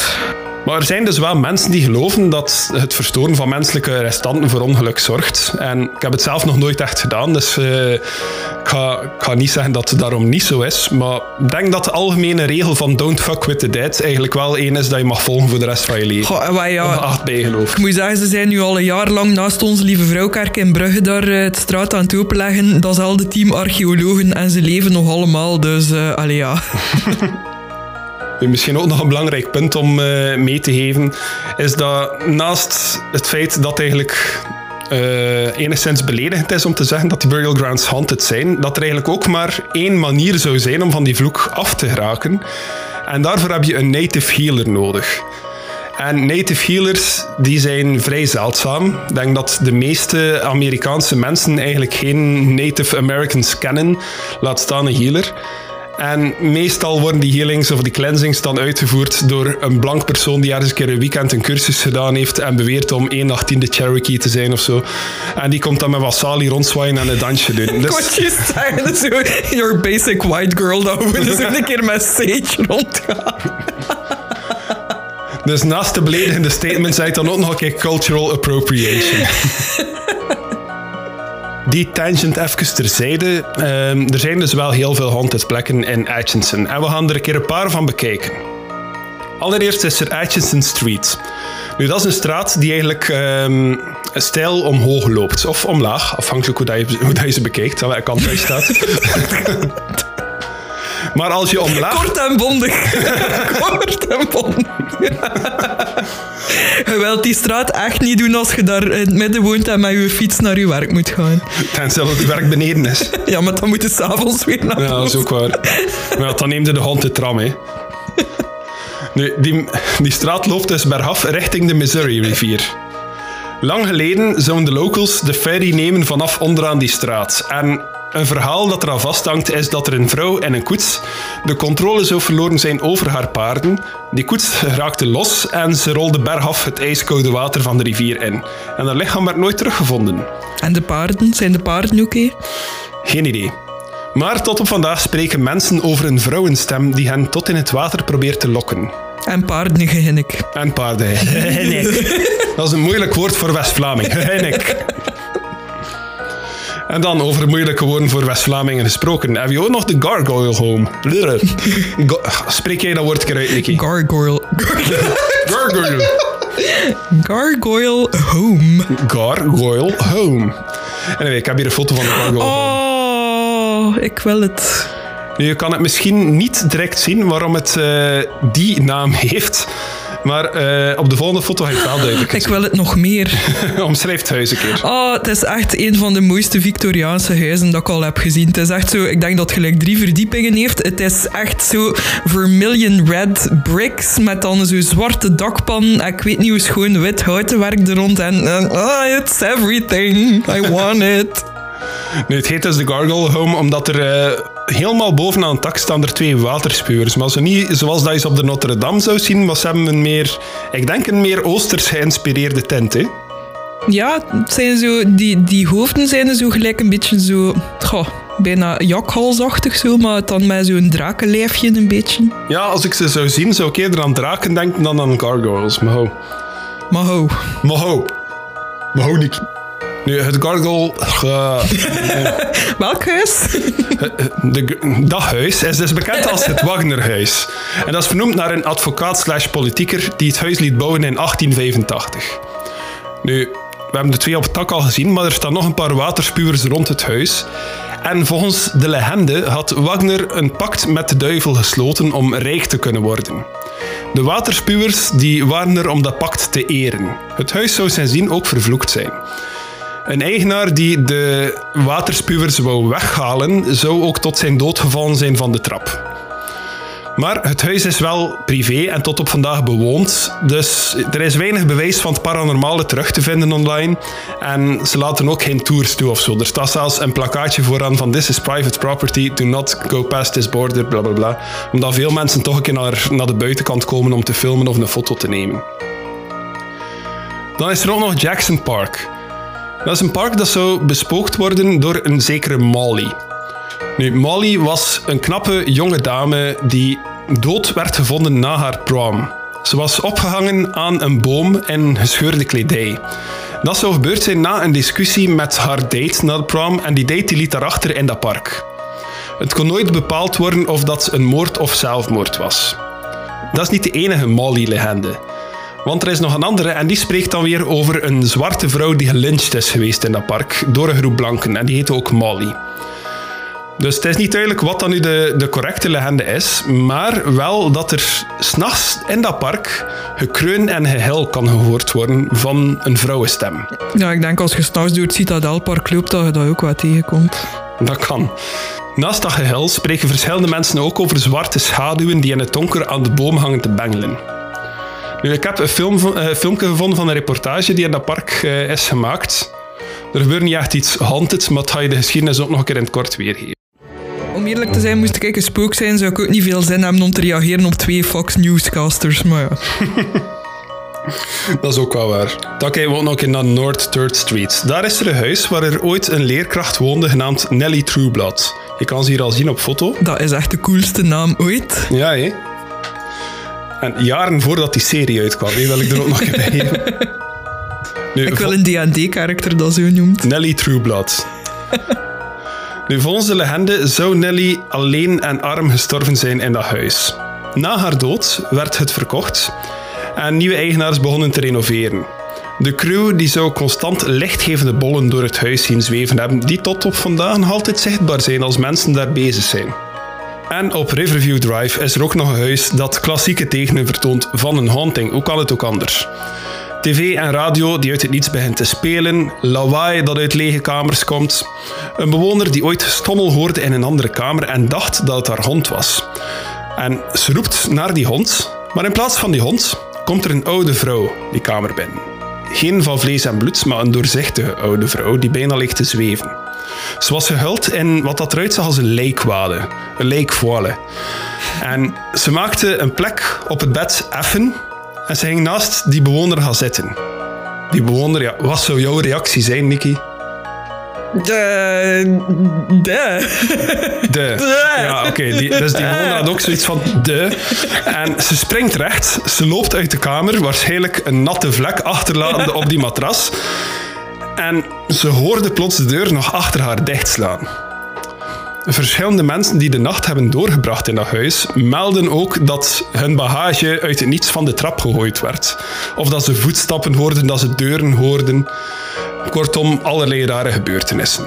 Maar er zijn dus wel mensen die geloven dat het verstoren van menselijke restanten voor ongeluk zorgt. En ik heb het zelf nog nooit echt gedaan, dus eh, ik, ga, ik ga niet zeggen dat het daarom niet zo is. Maar ik denk dat de algemene regel van don't fuck with the dead eigenlijk wel één is dat je mag volgen voor de rest van je leven. Goh, wij, ja, Ongeacht bijgeloof. Ik moet zeggen, ze zijn nu al een jaar lang naast onze Lieve Vrouwkerk in Brugge daar eh, het straat aan het openleggen. Dat is al de team archeologen en ze leven nog allemaal, dus uh, allee ja. Misschien ook nog een belangrijk punt om eh, mee te geven, is dat naast het feit dat eigenlijk eh, enigszins beledigend is om te zeggen dat die burial grounds haunted zijn, dat er eigenlijk ook maar één manier zou zijn om van die vloek af te geraken. En daarvoor heb je een native healer nodig. En native healers die zijn vrij zeldzaam. Ik denk dat de meeste Amerikaanse mensen eigenlijk geen Native Americans kennen, laat staan een healer. En meestal worden die healings of die cleansings dan uitgevoerd door een blank persoon die ergens een keer een weekend een cursus gedaan heeft en beweert om 1 nach 10 de Cherokee te zijn of zo. En die komt dan met wasali rondzwaaien en een dansje doen. Ik Dus, juist zeggen, zo, your basic white girl, dat we dus een keer met sage rondgaan. dus naast de beledigende statements zei dan ook nog een keer cultural appropriation. Die tangent even terzijde. Ehm, er zijn dus wel heel veel haunted plekken in Atchison. En we gaan er een keer een paar van bekijken. Allereerst is er Atchison Street. Nu, dat is een straat die eigenlijk ehm stijl omhoog loopt. Of omlaag, afhankelijk hoe, dat je, hoe dat je ze bekijkt. Aan welke kant hij staat. maar als je omlaag... Kort en bondig. Kort en bondig. Je wilt die straat echt niet doen als je daar in het midden woont en met je fiets naar je werk moet gaan. Tenzij dat het werk beneden is. Ja, maar dan moet je s'avonds weer naar Ja, dat is ook waar. Maar dan neemt de hond de tram, hè. Nu, die, die straat loopt dus bergaf richting de Missouri-rivier. Lang geleden zouden de locals de ferry nemen vanaf onderaan die straat. En een verhaal dat eraan vasthangt is dat er een vrouw in een koets de controle zou verloren zijn over haar paarden. Die koets raakte los en ze rolde bergaf het ijskoude water van de rivier in. En haar lichaam werd nooit teruggevonden. En de paarden? Zijn de paarden oké? Geen idee. Maar tot op vandaag spreken mensen over een vrouwenstem die hen tot in het water probeert te lokken. En paarden gehinnik. En paarden. Hinnik. Dat is een moeilijk woord voor West-Vlaming. Hinnik. En dan over moeilijke woorden voor West-Vlamingen gesproken. Heb je ook nog de Gargoyle Home? Go- Spreek jij dat woord een keer uit, Nicky? Gargoyle. Gargoyle. Gargoyle home. Gargoyle Home. Anyway, ik heb hier een foto van de Gargoyle Home. Oh, ik wil het. Nu, je kan het misschien niet direct zien waarom het eh, die naam heeft. Maar eh, op de volgende foto ga het wel duidelijk Ik wil het nog meer. Omschrijf het huis een keer. Oh, het is echt een van de mooiste Victoriaanse huizen dat ik al heb gezien. Het is echt zo, ik denk dat het gelijk drie verdiepingen heeft. Het is echt zo vermilion red bricks met dan zo'n zwarte dakpan. Ik weet niet hoe schoon wit houtenwerk er rond. En en, oh, it's everything. I want it. Nu, het heet dus de Gargoyle Home omdat er eh, helemaal bovenaan het dak staan er twee waterspuwers. Maar zo niet zoals dat je ze op de Notre Dame zou zien, maar ze hebben een meer, ik denk een meer oosters geïnspireerde tent. Hè? Ja, het zijn zo, die, die hoofden zijn zo gelijk een beetje zo... Goh, bijna jakhalsachtig zo, maar dan met zo'n drakenlijfje een beetje. Ja, als ik ze zou zien, zou ik eerder aan draken denken dan aan gargoyles. Maar ho. Maar ho. Maar ho. Maar ho, Nicky. Nu, het Gargoyle... Welk huis? de, dat huis is dus bekend als het Wagnerhuis. En dat is vernoemd naar een advocaat slash politieker die het huis liet bouwen in 1885. Nu, we hebben de twee op het tak al gezien, maar er staan nog een paar waterspuwers rond het huis. En volgens de legende had Wagner een pact met de duivel gesloten om rijk te kunnen worden. De waterspuwers die waren er om dat pact te eren. Het huis zou sindsdien ook vervloekt zijn. Een eigenaar die de waterspuwers wou weghalen, zou ook tot zijn dood gevallen zijn van de trap. Maar het huis is wel privé en tot op vandaag bewoond. Dus er is weinig bewijs van het paranormale terug te vinden online. En ze laten ook geen tours toe of zo. Er staat zelfs een plakkaatje vooraan van This is private property, do not go past this border, bla bla bla. Omdat veel mensen toch een keer naar, naar de buitenkant komen om te filmen of een foto te nemen. Dan is er ook nog Jackson Park. Dat is een park dat zou bespookt worden door een zekere Molly. Nu, Molly was een knappe jonge dame die dood werd gevonden na haar prom. Ze was opgehangen aan een boom in gescheurde kledij. Dat zou gebeurd zijn na een discussie met haar date na de prom en die date liet haar achter in dat park. Het kon nooit bepaald worden of dat een moord of zelfmoord was. Dat is niet de enige Molly-legende. Want er is nog een andere en die spreekt dan weer over een zwarte vrouw die gelyncht is geweest in dat park door een groep blanken en die heette ook Molly. Dus het is niet duidelijk wat dan nu de, de correcte legende is, maar wel dat er s'nachts in dat park gekreun en gehil kan gehoord worden van een vrouwenstem. Ja, ik denk als je s'nachts door het Citadelpark loopt, dat je dat ook wat tegenkomt. Dat kan. Naast dat gehil spreken verschillende mensen ook over zwarte schaduwen die in het donker aan de boom hangen te bengelen. Nu, ik heb een film, uh, filmpje gevonden van een reportage die in dat park uh, is gemaakt. Er gebeurt niet echt iets haunted, maar dat ga je de geschiedenis ook nog een keer in het kort weergeven. Om eerlijk te zijn, moest ik een spook zijn, zou ik ook niet veel zin hebben om te reageren op twee Fox Newscasters, maar ja. Dat is ook wel waar. Dan kijken we ook nog in naar North 3rd Street. Daar is er een huis waar er ooit een leerkracht woonde genaamd Nelly Trueblood. Je kan ze hier al zien op foto. Dat is echt de coolste naam ooit. Ja, hè? En jaren voordat die serie uitkwam, wil ik er ook nog bij geven. Nu, ik wil een D&D-karakter dat zo noemt. Nelly Trueblood. Nu, volgens de legende zou Nelly alleen en arm gestorven zijn in dat huis. Na haar dood werd het verkocht en nieuwe eigenaars begonnen te renoveren. De crew die zou constant lichtgevende bollen door het huis zien zweven hebben, die tot op vandaag nog altijd zichtbaar zijn als mensen daar bezig zijn. En op Riverview Drive is er ook nog een huis dat klassieke tekenen vertoont van een haunting. Hoe kan het ook anders? TV en radio die uit het niets begint te spelen, lawaai dat uit lege kamers komt. Een bewoner die ooit stommel hoorde in een andere kamer en dacht dat het haar hond was. En ze roept naar die hond, maar in plaats van die hond komt er een oude vrouw die kamer binnen. Geen van vlees en bloed, maar een doorzichtige oude vrouw die bijna ligt te zweven. Ze was gehuld in wat dat eruit zag als een lijkwade, een lijkvoile. En ze maakte een plek op het bed effen en ze ging naast die bewoner gaan zitten. Die bewoner, ja, wat zou jouw reactie zijn, Nicky? De. De. De. Ja, oké. Okay. Dus die bewoner had ook zoiets van de. En ze springt recht. Ze loopt uit de kamer, waarschijnlijk een natte vlek achterlatende op die matras. En ze hoorde plots de deur nog achter haar dichtslaan. Verschillende mensen die de nacht hebben doorgebracht in dat huis melden ook dat hun bagage uit het niets van de trap gegooid werd. Of dat ze voetstappen hoorden, dat ze deuren hoorden. Kortom, allerlei rare gebeurtenissen.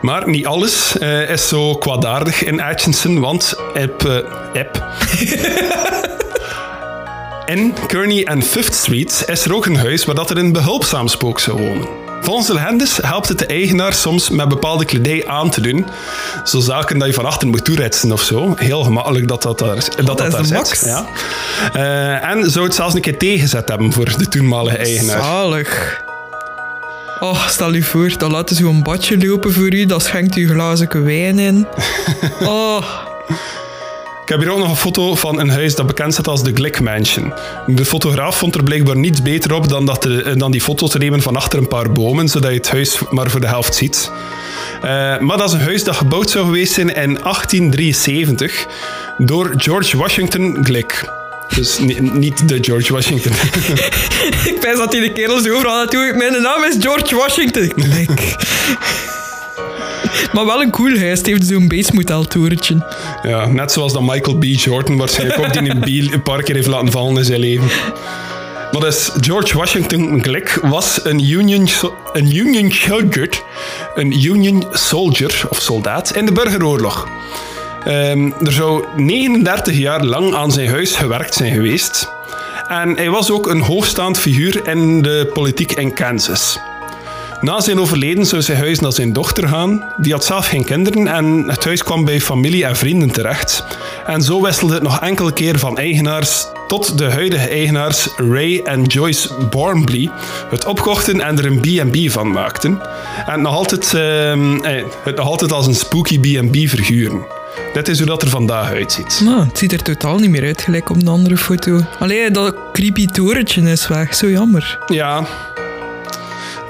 Maar niet alles uh, is zo kwaadaardig in Atchison, want Ep, uh, Ep. in Kearney en Fifth Street is er ook een huis waar dat er een behulpzaam spook zou wonen. Volgens de legendes helpt het de eigenaar soms met bepaalde kledij aan te doen. Zo zaken dat je van achter moet toeretsen of zo. Heel gemakkelijk dat dat daar, dat, dat, dat daar zit. Ja. Uh, en zou het zelfs een keer tegenzet hebben voor de toenmalige eigenaar. Zalig. Oh, stel je voor, dan laten ze een badje lopen voor u, dan schenkt u glazen wijn in. Oh. Ik heb hier ook nog een foto van een huis dat bekend staat als de Glick Mansion. De fotograaf vond er blijkbaar niets beter op dan, dat de, dan die foto te nemen van achter een paar bomen, zodat je het huis maar voor de helft ziet. Uh, maar dat is een huis dat gebouwd zou geweest zijn in 1873 door George Washington Glick. Dus niet de George Washington. ik pijs dat hij de kerels overal naartoe... Mijn naam is George Washington. Klik. maar wel een cool huis. Het heeft zo'n basemotel-torentje. Ja, net zoals dat Michael B. Jordan waarschijnlijk ook die een, een paar keer heeft laten vallen in zijn leven. Maar dus George Washington Glick was een Union, een Union soldier, een Union soldier of soldaat in de burgeroorlog. Um, er zou 39 jaar lang aan zijn huis gewerkt zijn geweest. En hij was ook een hoogstaand figuur in de politiek in Kansas. Na zijn overleden zou zijn huis naar zijn dochter gaan. Die had zelf geen kinderen en het huis kwam bij familie en vrienden terecht. En zo wisselde het nog enkele keer van eigenaars tot de huidige eigenaars Ray en Joyce Bornbley het opkochten en er een B&B van maakten. En nog altijd, uh, het nog altijd als een spooky B&B verhuren. Dit is hoe dat er vandaag uitziet. Nou, het ziet er totaal niet meer uit, gelijk op de andere foto. Alleen dat creepy torentje is weg. Zo jammer. Ja,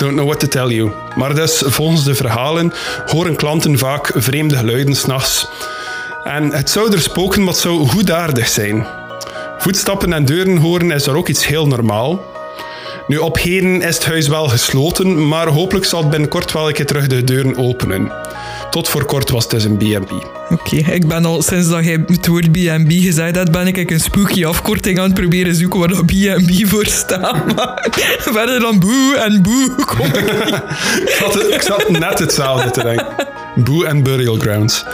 don't know what to tell you. Maar dus, volgens de verhalen horen klanten vaak vreemde geluiden s'nachts. En het zou er spoken wat zou goedaardig zijn. Voetstappen en deuren horen is er ook iets heel normaal. Nu, op heden is het huis wel gesloten, maar hopelijk zal het binnenkort wel een keer terug de deuren openen. Tot voor kort was het dus een B&B. Oké, ik ben al sinds dat jij het woord B&B gezegd hebt, ben ik een spooky afkorting aan het proberen zoeken waar dat B&B voor staat. Maar verder dan boe en boe kom ik ik, zat, ik zat net hetzelfde te denken. Boe en Burial Grounds.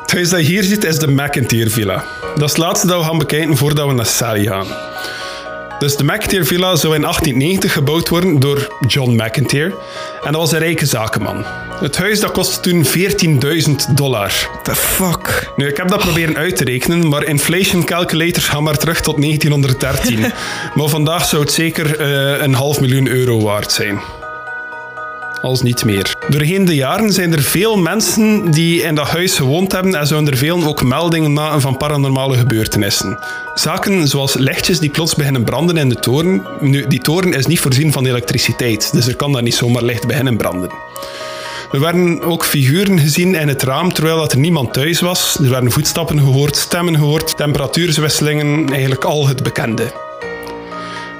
Het huis dat je hier ziet is de McIntyre Villa. Dat is het laatste dat we gaan bekijken voordat we naar Sally gaan. Dus de McIntyre Villa zou in 1890 gebouwd worden door John McIntyre. En dat was een rijke zakenman. Het huis dat kostte toen 14.000 dollar. The fuck? Nu, ik heb dat proberen uit te rekenen, maar inflation calculators gaan maar terug tot 1913. maar vandaag zou het zeker uh, een half miljoen euro waard zijn als niet meer. Doorheen de jaren zijn er veel mensen die in dat huis gewoond hebben en zouden er veel ook meldingen maken van paranormale gebeurtenissen. Zaken zoals lichtjes die plots beginnen branden in de toren. Nu, die toren is niet voorzien van elektriciteit, dus er kan daar niet zomaar licht beginnen branden. Er werden ook figuren gezien in het raam terwijl dat er niemand thuis was. Er werden voetstappen gehoord, stemmen gehoord, temperatuurswisselingen, eigenlijk al het bekende.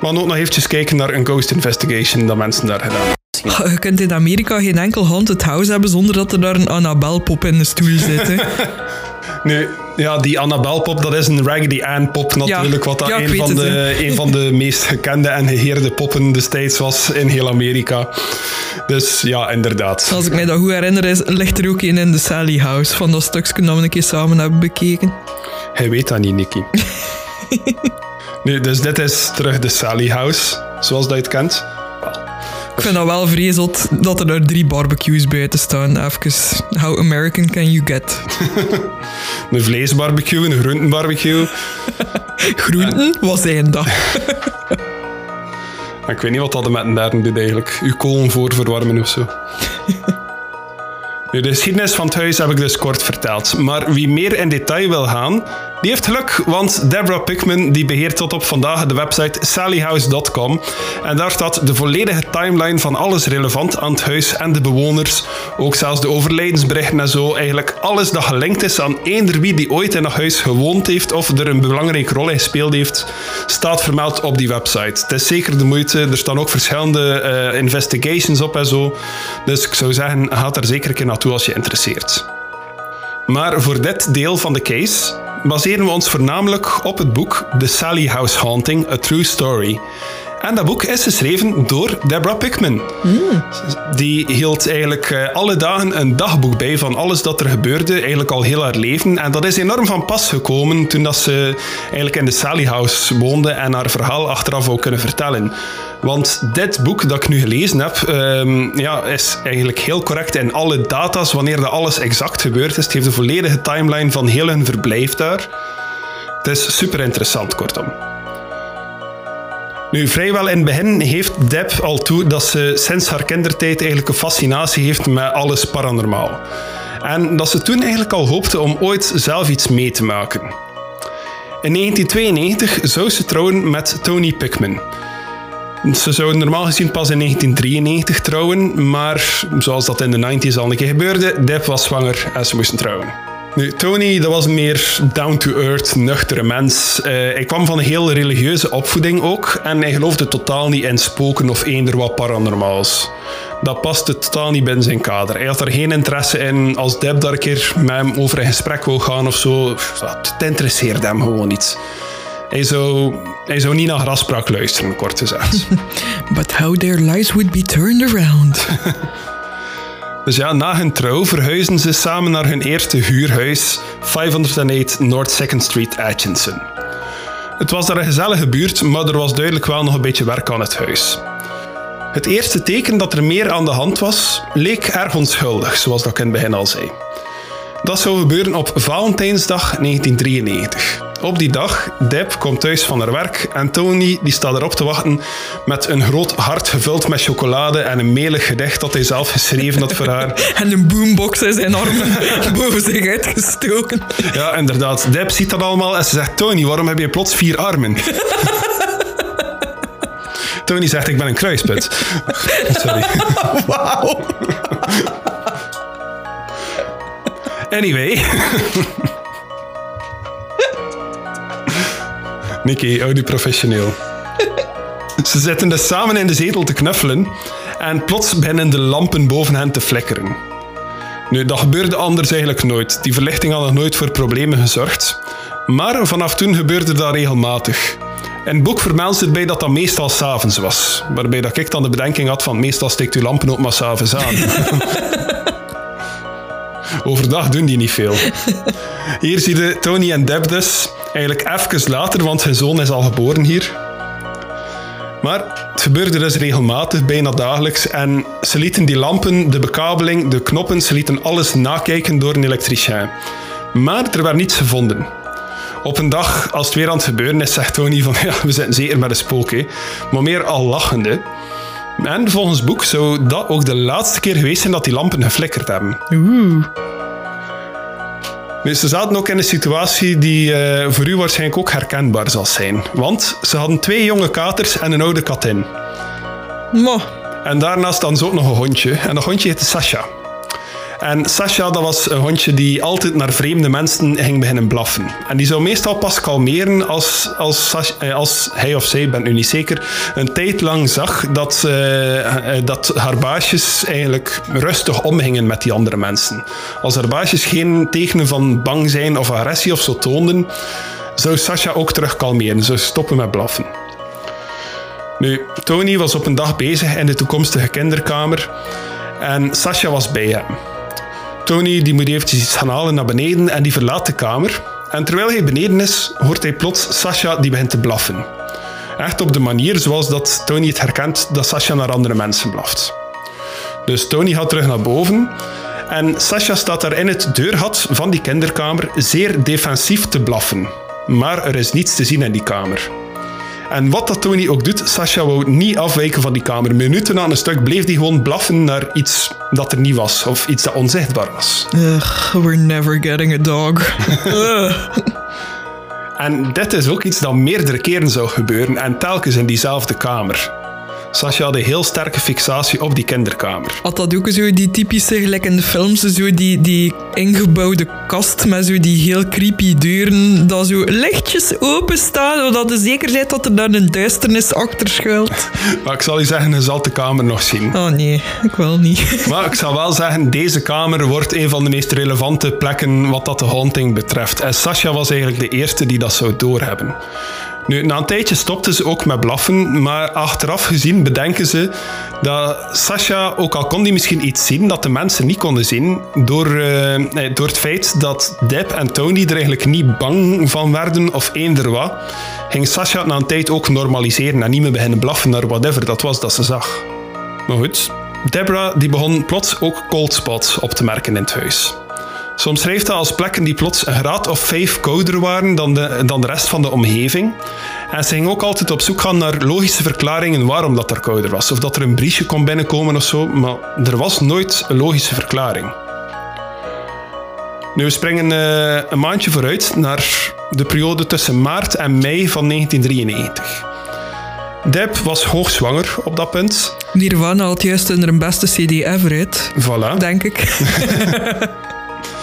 Maar ook nog eventjes kijken naar een ghost investigation dat mensen daar gedaan je kunt in Amerika geen enkel haunted house hebben zonder dat er daar een Annabelle-pop in de stoel zit. nu, ja, die Annabelle-pop, dat is een Raggedy Ann-pop natuurlijk, wat dat een, van de, een van de meest gekende en geheerde poppen destijds was in heel Amerika. Dus ja, inderdaad. Als ik mij dat goed herinner, is, ligt er ook een in de Sally House, van dat stukje dat we een keer samen hebben bekeken. Hij weet dat niet, Nicky. nu, dus dit is terug de Sally House, zoals dat je het kent. Ik vind dat wel vreselijk dat er daar drie barbecues buiten staan. Even, how American can you get? een vleesbarbecue, een groentenbarbecue. Groenten? Wat zijn dat? ik weet niet wat dat met een derde doet eigenlijk. Uw kolen voor verwarmen of zo. De geschiedenis van het huis heb ik dus kort verteld. Maar wie meer in detail wil gaan, die heeft geluk, want Deborah Pickman die beheert tot op vandaag de website sallyhouse.com. En daar staat de volledige timeline van alles relevant aan het huis en de bewoners. Ook zelfs de overlijdensberichten en zo. Eigenlijk alles dat gelinkt is aan eender wie die ooit in dat huis gewoond heeft of er een belangrijke rol in gespeeld heeft, staat vermeld op die website. Het is zeker de moeite. Er staan ook verschillende uh, investigations op en zo. Dus ik zou zeggen, ga er zeker een keer naartoe als je interesseert. Maar voor dit deel van de case baseren we ons voornamelijk op het boek The Sally House Haunting: A True Story. En dat boek is geschreven door Deborah Pickman. Die hield eigenlijk eh, alle dagen een dagboek bij van alles dat er gebeurde, eigenlijk al heel haar leven. En dat is enorm van pas gekomen toen dat ze eigenlijk in de Sally House woonde en haar verhaal achteraf ook kunnen vertellen. Want dit boek dat ik nu gelezen heb, um, ja, is eigenlijk heel correct in alle data's wanneer dat alles exact gebeurd is. Het heeft een volledige timeline van heel hun verblijf daar. Het is super interessant, kortom. Nu, vrijwel in het begin heeft Deb al toe dat ze sinds haar kindertijd eigenlijk een fascinatie heeft met alles paranormaal. En dat ze toen eigenlijk al hoopte om ooit zelf iets mee te maken. In 1992 zou ze trouwen met Tony Pickman. Ze zouden normaal gezien pas in 1993 trouwen, maar zoals dat in de 90s al een keer gebeurde, Deb was zwanger en ze moesten trouwen. Nu, Tony, dat was een meer down-to-earth, nuchtere mens. Uh, hij kwam van een heel religieuze opvoeding ook. En hij geloofde totaal niet in spoken of eender wat paranormaals. Dat paste totaal niet binnen zijn kader. Hij had er geen interesse in. Als Deb daar een keer met hem over in gesprek wil gaan of zo, dat interesseerde hem gewoon niet. Hij zou, hij zou niet naar graspraak luisteren, kort gezegd. But how their lives would be turned around. Dus ja, na hun trouw verhuizen ze samen naar hun eerste huurhuis, 508 North 2nd Street, Atchison. Het was daar een gezellige buurt, maar er was duidelijk wel nog een beetje werk aan het huis. Het eerste teken dat er meer aan de hand was, leek erg onschuldig, zoals dat ik in het begin al zei. Dat zou gebeuren op Valentijnsdag 1993. Op die dag, Deb komt thuis van haar werk en Tony die staat erop te wachten met een groot hart gevuld met chocolade en een melig gedicht dat hij zelf geschreven had voor haar. En een boombox in zijn armen boven zich uitgestoken. Ja, inderdaad. Deb ziet dat allemaal en ze zegt, Tony, waarom heb je plots vier armen? Tony zegt, ik ben een kruisput. Sorry. Wauw. Anyway. Nicky, hou die professioneel. Ze zitten dus samen in de zetel te knuffelen en plots beginnen de lampen boven hen te flikkeren. Nu, dat gebeurde anders eigenlijk nooit. Die verlichting had nog nooit voor problemen gezorgd. Maar vanaf toen gebeurde dat regelmatig. In het boek vermeldt erbij dat dat meestal s'avonds was. Waarbij dat ik dan de bedenking had van meestal steekt u lampen ook maar s'avonds aan. Overdag doen die niet veel. Hier zie je Tony en Deb dus. Eigenlijk even later, want zijn zoon is al geboren hier. Maar het gebeurde dus regelmatig, bijna dagelijks. En ze lieten die lampen, de bekabeling, de knoppen, ze lieten alles nakijken door een elektricien. Maar er werd niets gevonden. Op een dag, als het weer aan het gebeuren is, zegt Tony van ja, we zitten zeker met een spook, maar meer al lachende. En volgens boek zou dat ook de laatste keer geweest zijn dat die lampen geflikkerd hebben. Oeh. Dus ze zaten ook in een situatie die uh, voor u waarschijnlijk ook herkenbaar zal zijn. Want ze hadden twee jonge katers en een oude katin. Mo. En daarnaast dan ze ook nog een hondje. En dat hondje heette Sasha. En Sasha, dat was een hondje die altijd naar vreemde mensen ging beginnen blaffen. En die zou meestal pas kalmeren als, als, Sasha, als hij of zij, ben nu niet zeker, een tijd lang zag dat, uh, dat haar baasjes eigenlijk rustig omgingen met die andere mensen. Als haar baasjes geen tekenen van bang zijn of agressie of zo toonden, zou Sasha ook terug kalmeren, zou stoppen met blaffen. Nu, Tony was op een dag bezig in de toekomstige kinderkamer en Sasha was bij hem. Tony die moet eventjes iets gaan halen naar beneden en die verlaat de kamer. En terwijl hij beneden is, hoort hij plots Sasha die begint te blaffen. Echt op de manier zoals dat Tony het herkent dat Sasha naar andere mensen blaft. Dus Tony gaat terug naar boven en Sasha staat daar in het deurgat van die kinderkamer zeer defensief te blaffen. Maar er is niets te zien in die kamer. En wat dat Tony ook doet, Sasha wou niet afwijken van die kamer. Minuten aan een stuk bleef hij gewoon blaffen naar iets dat er niet was. Of iets dat onzichtbaar was. Ugh, we're never getting a dog. en dit is ook iets dat meerdere keren zou gebeuren en telkens in diezelfde kamer. Sasha had een heel sterke fixatie op die kinderkamer. Had dat ook zo die typische, gelijk in de films, zo die, die ingebouwde kast met zo die heel creepy deuren, dat zo lichtjes open staan, zodat je zeker bent dat er dan een duisternis achter schuilt. Maar ik zal je zeggen, je zal de kamer nog zien. Oh nee, ik wil niet. Maar ik zal wel zeggen, deze kamer wordt een van de meest relevante plekken wat dat de haunting betreft. En Sasha was eigenlijk de eerste die dat zou doorhebben. Nu, na een tijdje stopten ze ook met blaffen, maar achteraf gezien bedenken ze dat Sasha, ook al kon hij misschien iets zien dat de mensen niet konden zien, door, uh, door het feit dat Deb en Tony er eigenlijk niet bang van werden of eender wat, ging Sasha na een tijd ook normaliseren en niet meer beginnen blaffen naar whatever dat was dat ze zag. Maar goed, Deborah die begon plots ook cold spots op te merken in het huis. Soms schreef dat als plekken die plots een graad of vijf kouder waren dan de, dan de rest van de omgeving. En ze ging ook altijd op zoek gaan naar logische verklaringen waarom dat er kouder was. Of dat er een briesje kon binnenkomen of zo, maar er was nooit een logische verklaring. Nu, we springen uh, een maandje vooruit naar de periode tussen maart en mei van 1993. Deb was hoogzwanger op dat punt. Nirvana had juist hun beste CD ever uit. Voilà. Denk ik.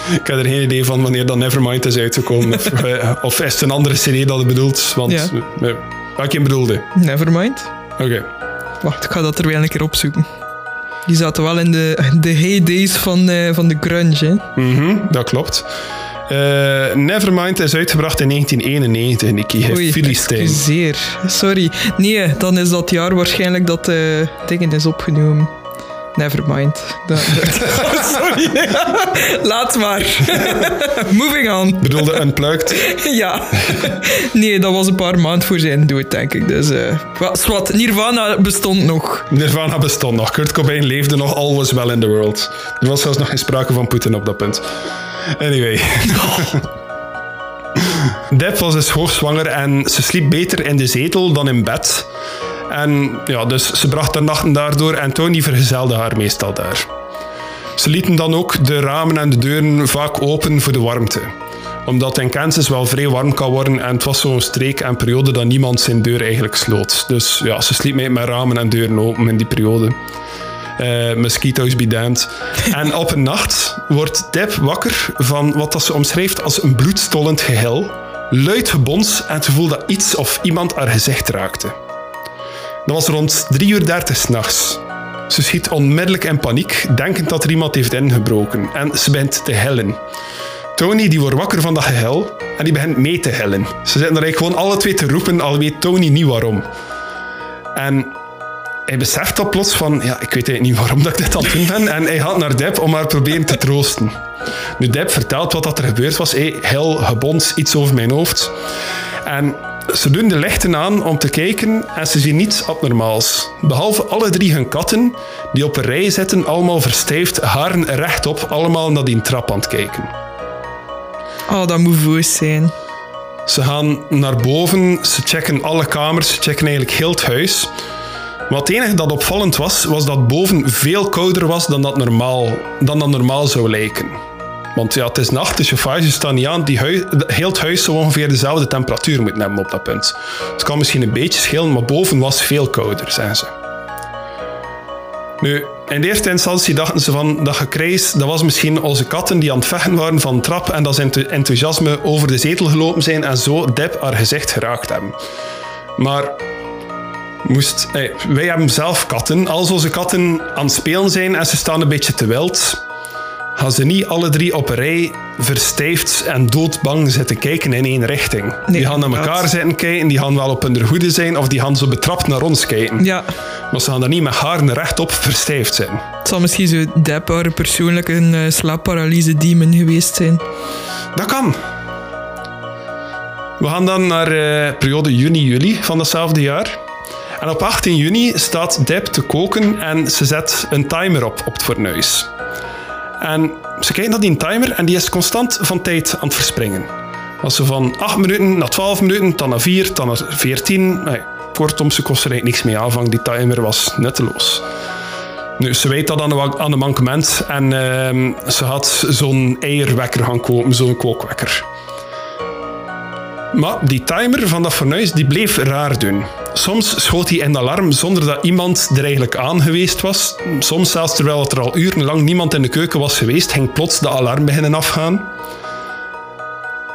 Ik heb er geen idee van wanneer dan Nevermind is uitgekomen. of, eh, of is het een andere serie dat je bedoelt? Want Ja. eh, welke bedoelde? Nevermind. Oké. Wacht, ik ga dat er wel een keer opzoeken. Die zaten wel in de, de heydays van, eh, van de grunge, hè. Mhm, dat klopt. Eh, Nevermind is uitgebracht in 1991, Nicky. Oei, Filistijn. Sorry. Nee, dan is dat jaar waarschijnlijk dat eh dingen is opgenomen. Nevermind. Sorry. Laat maar. Moving on. Bedoelde Unplugged. Ja. Nee, dat was een paar maanden voor zijn dood, denk ik. Dus, eh wat, Nirvana bestond nog. Nirvana bestond nog. Kurt Cobain leefde nog. All was well in the world. Er was zelfs nog geen sprake van Poetin op dat punt. Anyway. Deb was dus hoogzwanger en ze sliep beter in de zetel dan in bed. En ja, dus ze bracht de nachten daardoor en Tony vergezelde haar meestal daar. Ze lieten dan ook de ramen en de deuren vaak open voor de warmte. Omdat in Kansas wel vrij warm kan worden en het was zo'n streek en periode dat niemand zijn deur eigenlijk sloot. Dus ja, ze sliep mee met ramen en deuren open in die periode. Eh mosquitoes be damned. En op een nacht wordt Deb wakker van wat dat ze omschrijft als een bloedstollend gehil, luid gebons en het gevoel dat iets of iemand haar gezicht raakte. Dat was rond 3 uur 30 s'nachts. Ze schiet onmiddellijk in paniek, denkend dat er iemand heeft ingebroken. En ze begint te hellen. Tony die wordt wakker van dat gehil en die begint mee te hellen. Ze zitten er eigenlijk gewoon alle twee te roepen, al weet Tony niet waarom. En hij beseft dat plots van, ja, ik weet eigenlijk niet waarom dat ik dit aan het doen ben. En hij gaat naar Deb om haar proberen te troosten. Nu, Deb vertelt wat dat er gebeurd was. Hey, heel gebons, iets over mijn hoofd. En ze doen de lichten aan om te kijken en ze zien niets abnormaals. Behalve alle drie hun katten, die op een rij zitten, allemaal verstijfd, haren rechtop, allemaal naar die trap aan het kijken. Oh, dat moet voos zijn. Ze gaan naar boven, ze checken alle kamers, ze checken eigenlijk heel het huis. Maar het enige dat opvallend was, was dat boven veel kouder was dan dat normaal, dan dat normaal zou lijken. Want ja, het is nacht, de chauffage staat niet aan. Die heel het huis zou ongeveer dezelfde temperatuur moeten hebben op dat punt. Het kan misschien een beetje schelen, maar boven was veel kouder, zeggen ze. Nu, in de eerste instantie dachten ze van dat gekrijs, dat was misschien onze katten die aan het vechten waren van trap en dat ze enthousiasme over de zetel gelopen zijn en zo Deb haar gezicht geraakt hebben. Maar moest, eh, wij hebben zelf katten. Als onze katten aan het spelen zijn en ze staan een beetje te wild, gaan ze niet alle drie op een rij verstijfd en doodbang zitten kijken in één richting. Nee, die gaan naar elkaar zitten kijken, die gaan wel op hun hoede zijn of die gaan zo betrapt naar ons kijken. Ja, Maar ze gaan daar niet met haren rechtop verstijfd zijn. het zal misschien zo haar persoonlijk een eh, slaapparalyse demon geweest zijn. Dat kan. We gaan dan naar eh, periode juni-juli van datzelfde jaar. En op 18 juni staat Deb te koken en ze zet een timer op op het fornuis. En ze kijkt naar die timer en die is constant van tijd aan het verspringen. Als ze van 8 minuten naar 12 minuten, dan naar 4, dan naar 14. Nee, kortom, ze kost er eigenlijk niks mee aanvangen. Die timer was nutteloos. Nu, ze weet dat aan een, aan mankement en ehm, ze had zo'n eierwekker gaan kopen, zo'n kookwekker. Maar die timer van dat fornuis die bleef raar doen. Soms schoot hij in alarm zonder dat iemand er eigenlijk aan geweest was. Soms zelfs terwijl er al urenlang niemand in de keuken was geweest, ging plots de alarm beginnen afgaan.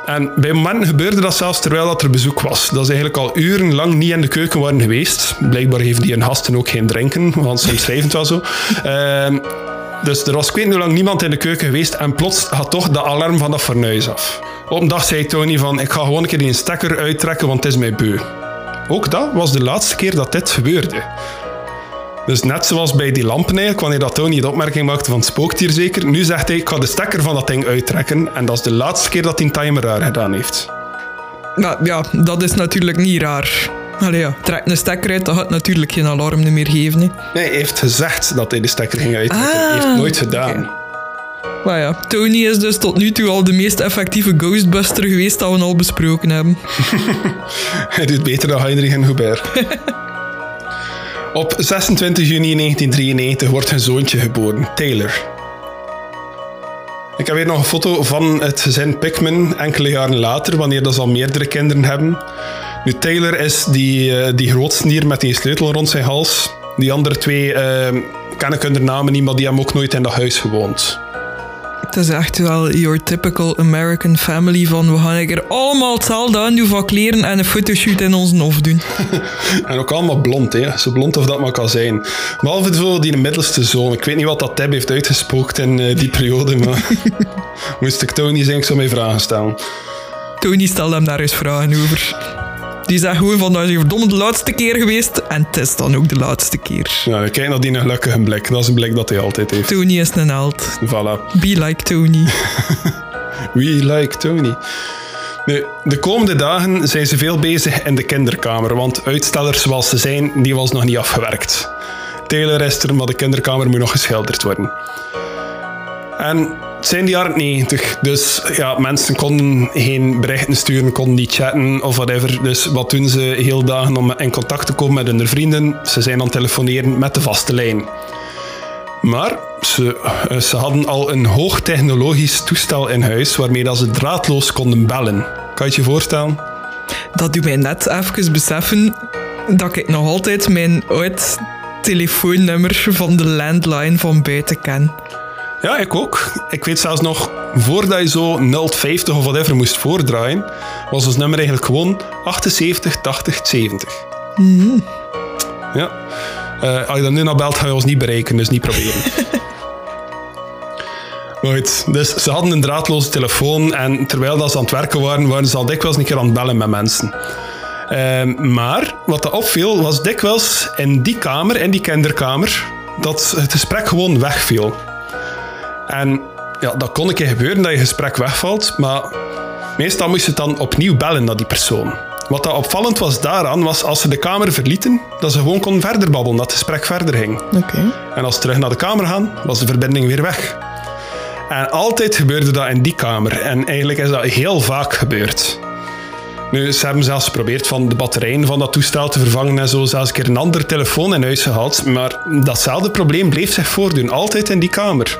En bij momenten gebeurde dat zelfs terwijl dat er bezoek was. Dat ze eigenlijk al urenlang niet in de keuken waren geweest. Blijkbaar heeft die hun gasten ook geen drinken, want soms schrijven het wel zo. Ehm, dus er was ik weet niet lang niemand in de keuken geweest en plots gaat toch de alarm van dat fornuis af. Op een dag zei Tony van, ik ga gewoon een keer die stekker uittrekken, want het is mij beu. Ook dat was de laatste keer dat dit gebeurde. Dus net zoals bij die lampen eigenlijk, wanneer dat Tony de opmerking maakte van het spookt hier zeker, nu zegt hij, ik ga de stekker van dat ding uittrekken en dat is de laatste keer dat hij een timer raar gedaan heeft. Nou ja, dat is natuurlijk niet raar. Allee ja, trek een stekker uit, dat gaat natuurlijk geen alarm meer geven. Nee, hij heeft gezegd dat hij de stekker ging uittrekken. Hij heeft Ah, nooit gedaan. Maar ja, Tony is dus tot nu toe al de meest effectieve Ghostbuster geweest dat we al besproken hebben. Hij doet beter dan Heinrich en Hubert. Op 26 juni 1993 wordt hun zoontje geboren, Taylor. Ik heb hier nog een foto van het gezin Pickman enkele jaren later, wanneer dat ze al meerdere kinderen hebben. Nu, Taylor is die, eh, die grootsnier met die sleutel rond zijn hals. Die andere twee eh, ken ik hun namen niet, maar die hebben ook nooit in dat huis gewoond. Het is echt wel your typical American family van we gaan keer allemaal hetzelfde aandoen van kleren en een fotoshoot in onze hoofd doen. en ook allemaal blond, hè. Zo blond of dat maar kan zijn. Behalve zo die middelste zoon. Ik weet niet wat dat Tab heeft uitgespookt in uh, die periode, maar moest ik Tony zijn, ik zou mij vragen stellen. Tony stelde hem daar eens vragen over. Die zegt gewoon van, dat is verdomme de laatste keer geweest. En het is dan ook de laatste keer. Ja, kijk naar die gelukkige blik. Dat is een blik dat hij altijd heeft. Tony is een held. Voilà. Be like Tony. We like Tony. Nu, de komende dagen zijn ze veel bezig in de kinderkamer, want uitstellers zoals ze zijn, die was nog niet afgewerkt. Taylor is er, maar de kinderkamer moet nog geschilderd worden. En het zijn de jaren 90, dus ja, mensen konden geen berichten sturen, konden niet chatten of whatever. Dus wat doen ze heel dagen om in contact te komen met hun vrienden? Ze zijn aan het telefoneren met de vaste lijn. Maar ze, eh, ze hadden al een hoogtechnologisch toestel in huis waarmee dat ze draadloos konden bellen. Kan je je voorstellen? Dat doet mij net even beseffen dat ik nog altijd mijn oud telefoonnummer van de landline van buiten ken. Ja, ik ook. Ik weet zelfs nog, voordat je zo 050 of whatever moest voordraaien, was ons nummer eigenlijk gewoon 78 80 70. Mm. Ja. Uh, als je dan nu naar belt, ga je ons niet bereiken, dus niet proberen. Goed, dus ze hadden een draadloze telefoon en terwijl dat ze aan het werken waren, waren ze al dikwijls een keer aan het bellen met mensen. Uh, maar wat dat opviel, was dikwijls in die kamer, in die kinderkamer, dat het gesprek gewoon wegviel. En ja, dat kon een keer gebeuren dat je gesprek wegvalt, maar meestal moest je dan opnieuw bellen naar die persoon. Wat dat opvallend was daaraan, was als ze de kamer verlieten, dat ze gewoon konden verder babbelen, dat het gesprek verder ging. Okay. En als ze terug naar de kamer gaan, was de verbinding weer weg. En altijd gebeurde dat in die kamer. En eigenlijk is dat heel vaak gebeurd. Nu, ze hebben zelfs geprobeerd van de batterijen van dat toestel te vervangen en zo zelfs een keer een ander telefoon in huis gehaald. Maar datzelfde probleem bleef zich voordoen, altijd in die kamer.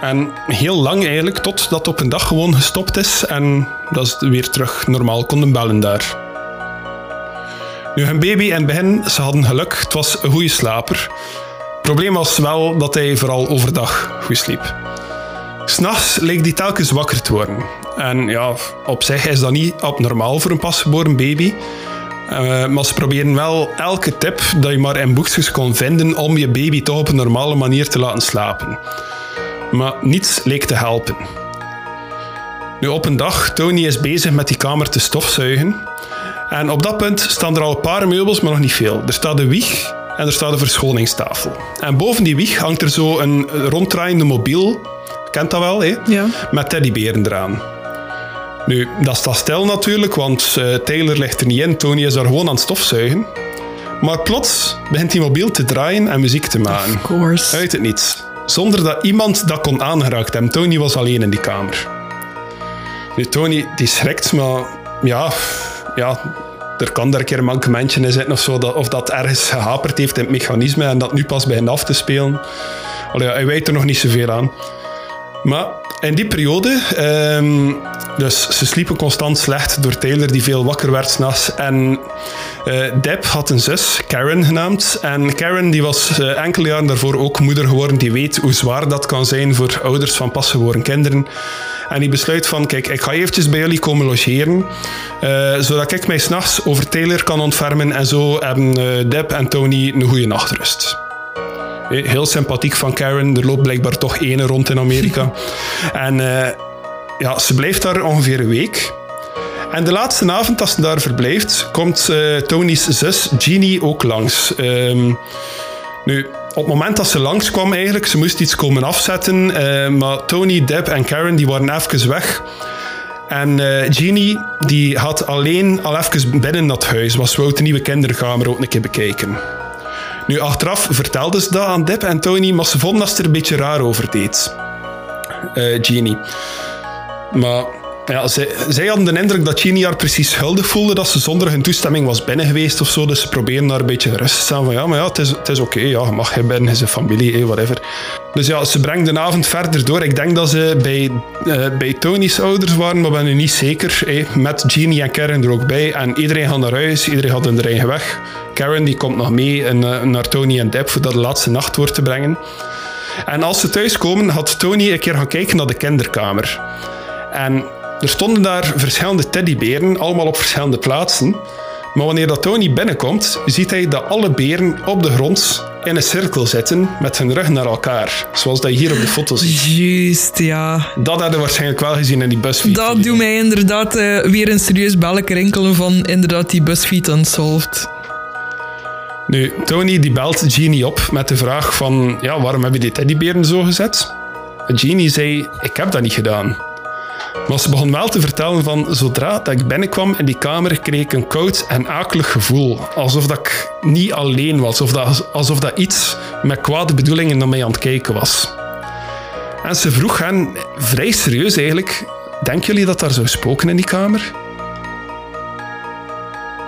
En heel lang eigenlijk, tot dat op een dag gewoon gestopt is en dat ze weer terug normaal konden bellen daar. Nu, hun baby het begin, ze hadden geluk, het was een goede slaper. Probleem was wel dat hij vooral overdag goed sliep. S'nachts leek hij telkens wakker te worden. En ja, op zich is dat niet abnormaal voor een pasgeboren baby. Uh, maar ze proberen wel elke tip dat je maar in boekjes kon vinden om je baby toch op een normale manier te laten slapen. Maar niets leek te helpen. Nu op een dag, Tony is bezig met die kamer te stofzuigen. En op dat punt staan er al een paar meubels, maar nog niet veel. Er staat een wieg en er staat een verschoningstafel. En boven die wieg hangt er zo een ronddraaiende mobiel. Kent dat wel, hè? Ja. Met teddyberen eraan. Nu, dat staat stil natuurlijk, want uh, Taylor ligt er niet in. Tony is daar gewoon aan het stofzuigen. Maar plots begint die mobiel te draaien en muziek te maken. Of course. Uit het niets. Zonder dat iemand dat kon aangeraakt hebben. Tony was alleen in die kamer. Nu, Tony die schrikt, maar ja, ja, er kan daar een keer een mankementje in zitten of zo, dat, of dat ergens gehaperd heeft in het mechanisme en dat nu pas begint af te spelen. Allee, hij weet er nog niet zoveel aan. Maar in die periode, um, dus ze sliepen constant slecht door Taylor die veel wakker werd s'nachts. En uh, Deb had een zus, Karen genaamd. En Karen die was uh, enkele jaren daarvoor ook moeder geworden. Die weet hoe zwaar dat kan zijn voor ouders van pasgeboren kinderen. En die besluit van, kijk, ik ga eventjes bij jullie komen logeren. Uh, zodat ik mij s'nachts over Taylor kan ontfermen. En zo hebben Deb en Tony een goede nachtrust. Heel sympathiek van Karen. Er loopt blijkbaar toch ene rond in Amerika. en uh, ja, ze blijft daar ongeveer een week. En de laatste avond dat ze daar verblijft, komt uh, Tony's zus Jeannie ook langs. Um, nu, op het moment dat ze langskwam eigenlijk, ze moest iets komen afzetten, uh, maar Tony, Deb en Karen die waren even weg. En uh, Jeannie die had alleen al even binnen dat huis, was wou de nieuwe kinderkamer ook een keer bekijken. Nu, achteraf vertelde ze dat aan Deb en Tony, maar ze vonden dat ze er een beetje raar over deed. Uh, Jeannie. Maar ja, zij, zij, hadden de indruk dat haar precies schuldig voelde dat ze zonder hun toestemming was binnen geweest of zo. Dus ze proberen daar een beetje gerust te staan van ja, maar ja, het is, het is oké. Ja, mag je binnen, is een familie, hey, whatever. Dus ja, ze brengt de avond verder door. Ik denk dat ze bij, uh, bij Tony's ouders waren, maar ben nu niet zeker. Hey, met Jeannie en Karen er ook bij. En iedereen gaat naar huis, iedereen gaat hun eigen weg. Karen die komt nog mee en, uh, naar Tony en Deb voor dat de laatste nacht door te brengen. En als ze thuiskomen, had Tony een keer gaan kijken naar de kinderkamer. En er stonden daar verschillende teddyberen, allemaal op verschillende plaatsen. Maar wanneer dat Tony binnenkomt, ziet hij dat alle beren op de grond in een cirkel zitten met hun rug naar elkaar. Zoals dat je hier op de foto ziet. Juist, ja. Dat hadden we waarschijnlijk wel gezien in die BuzzFeed. Dat doet mij inderdaad uh, weer een serieus belletje rinkelen van inderdaad die BuzzFeed Unsolved. Nu, Tony die belt Genie op met de vraag van ja, waarom heb je die teddyberen zo gezet? Genie zei, ik heb dat niet gedaan. Maar ze begon wel te vertellen van zodra dat ik binnenkwam in die kamer kreeg ik een koud en akelig gevoel. Alsof dat ik niet alleen was, of dat, alsof dat iets met kwade bedoelingen naar mij aan het kijken was. En ze vroeg hen vrij serieus eigenlijk, denken jullie dat daar zou spoken in die kamer?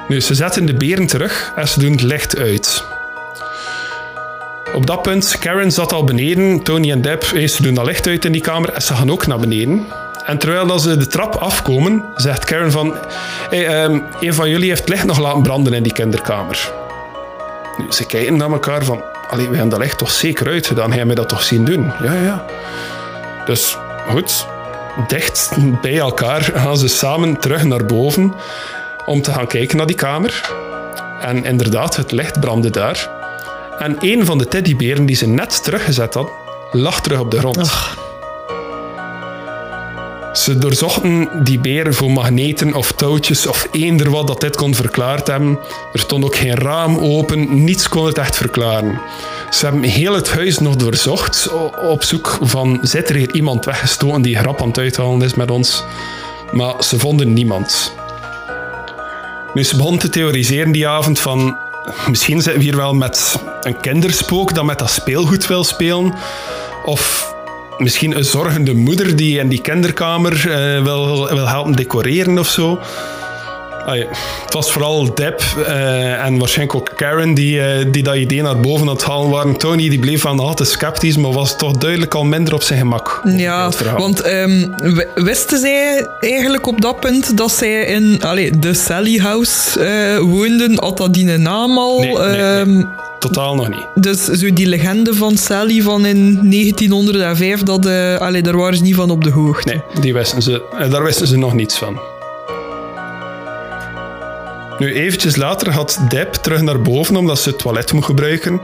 Nu, ze zetten de beren terug en ze doen het licht uit. Op dat punt, Karen zat al beneden, Tony en Deb, ze doen dat licht uit in die kamer en ze gaan ook naar beneden. En terwijl ze de trap afkomen, zegt Karen van... Hey, um, een van jullie heeft licht nog laten branden in die kinderkamer. Ze kijken naar elkaar van... Allee, we hebben dat licht toch zeker uitgedaan. Hij mij dat toch zien doen? Ja, ja. Dus goed, dicht bij elkaar gaan ze samen terug naar boven om te gaan kijken naar die kamer. En inderdaad, het licht brandde daar. En een van de teddyberen die ze net teruggezet had, lag terug op de grond. Ze doorzochten die beren voor magneten of touwtjes of eender wat dat dit kon verklaard hebben. Er stond ook geen raam open, niets kon het echt verklaren. Ze hebben heel het huis nog doorzocht op zoek van zit er hier iemand weggestoken die grap aan het uithalen is met ons. Maar ze vonden niemand. Nu, ze begon te theoriseren die avond van misschien zitten we hier wel met een kinderspook dat met dat speelgoed wil spelen. Of misschien een zorgende moeder die in die kinderkamer uh, wil, wil helpen decoreren of zo. Allee, het was vooral Deb uh, en waarschijnlijk ook Karen die, uh, die dat idee naar boven aan het halen waren. Tony die bleef aan altijd sceptisch, maar was toch duidelijk al minder op zijn gemak. Ja, want um, wisten zij eigenlijk op dat punt dat zij in allee, de Sally House uh, woonden? Had dat die naam al? Nee, nee, nee. Um, Totaal nog niet. Dus zo die legende van Sally van in 1905, dat, uh, allee, daar waren ze niet van op de hoogte. Nee, die wisten ze, daar wisten ze nog niets van. Nu, eventjes later had Deb terug naar boven omdat ze het toilet moet gebruiken.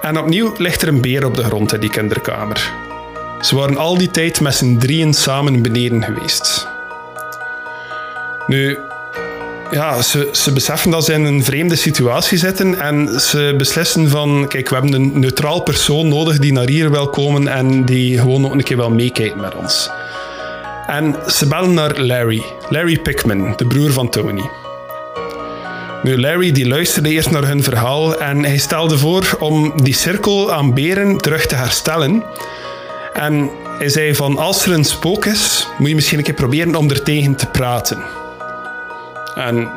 En opnieuw ligt er een beer op de grond in die kinderkamer. Ze waren al die tijd met z'n drieën samen beneden geweest. Nu, ja, ze, ze beseffen dat ze in een vreemde situatie zitten en ze beslissen van, kijk, we hebben een neutraal persoon nodig die naar hier wil komen en die gewoon nog een keer wil meekijken met ons. En ze bellen naar Larry, Larry Pickman, de broer van Tony. Nu, Larry die luisterde eerst naar hun verhaal en hij stelde voor om die cirkel aan beren terug te herstellen. En hij zei van, als er een spook is, moet je misschien een keer proberen om er tegen te praten. En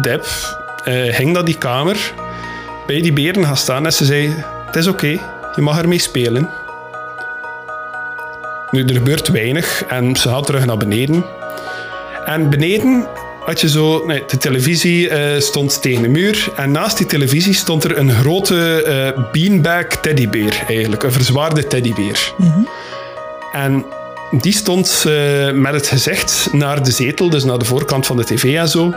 Deb uh, ging naar die kamer, bij die beren gaan staan en ze zei, het is oké, je mag ermee spelen. Nu, er gebeurt weinig en ze gaat terug naar beneden. En beneden had je zo... Nee, de televisie uh, stond tegen de muur. En naast die televisie stond er een grote uh, beanbag teddybeer, eigenlijk. Een verzwaarde teddybeer. Mhm. En die stond uh, met het gezicht naar de zetel, dus naar de voorkant van de tv en zo.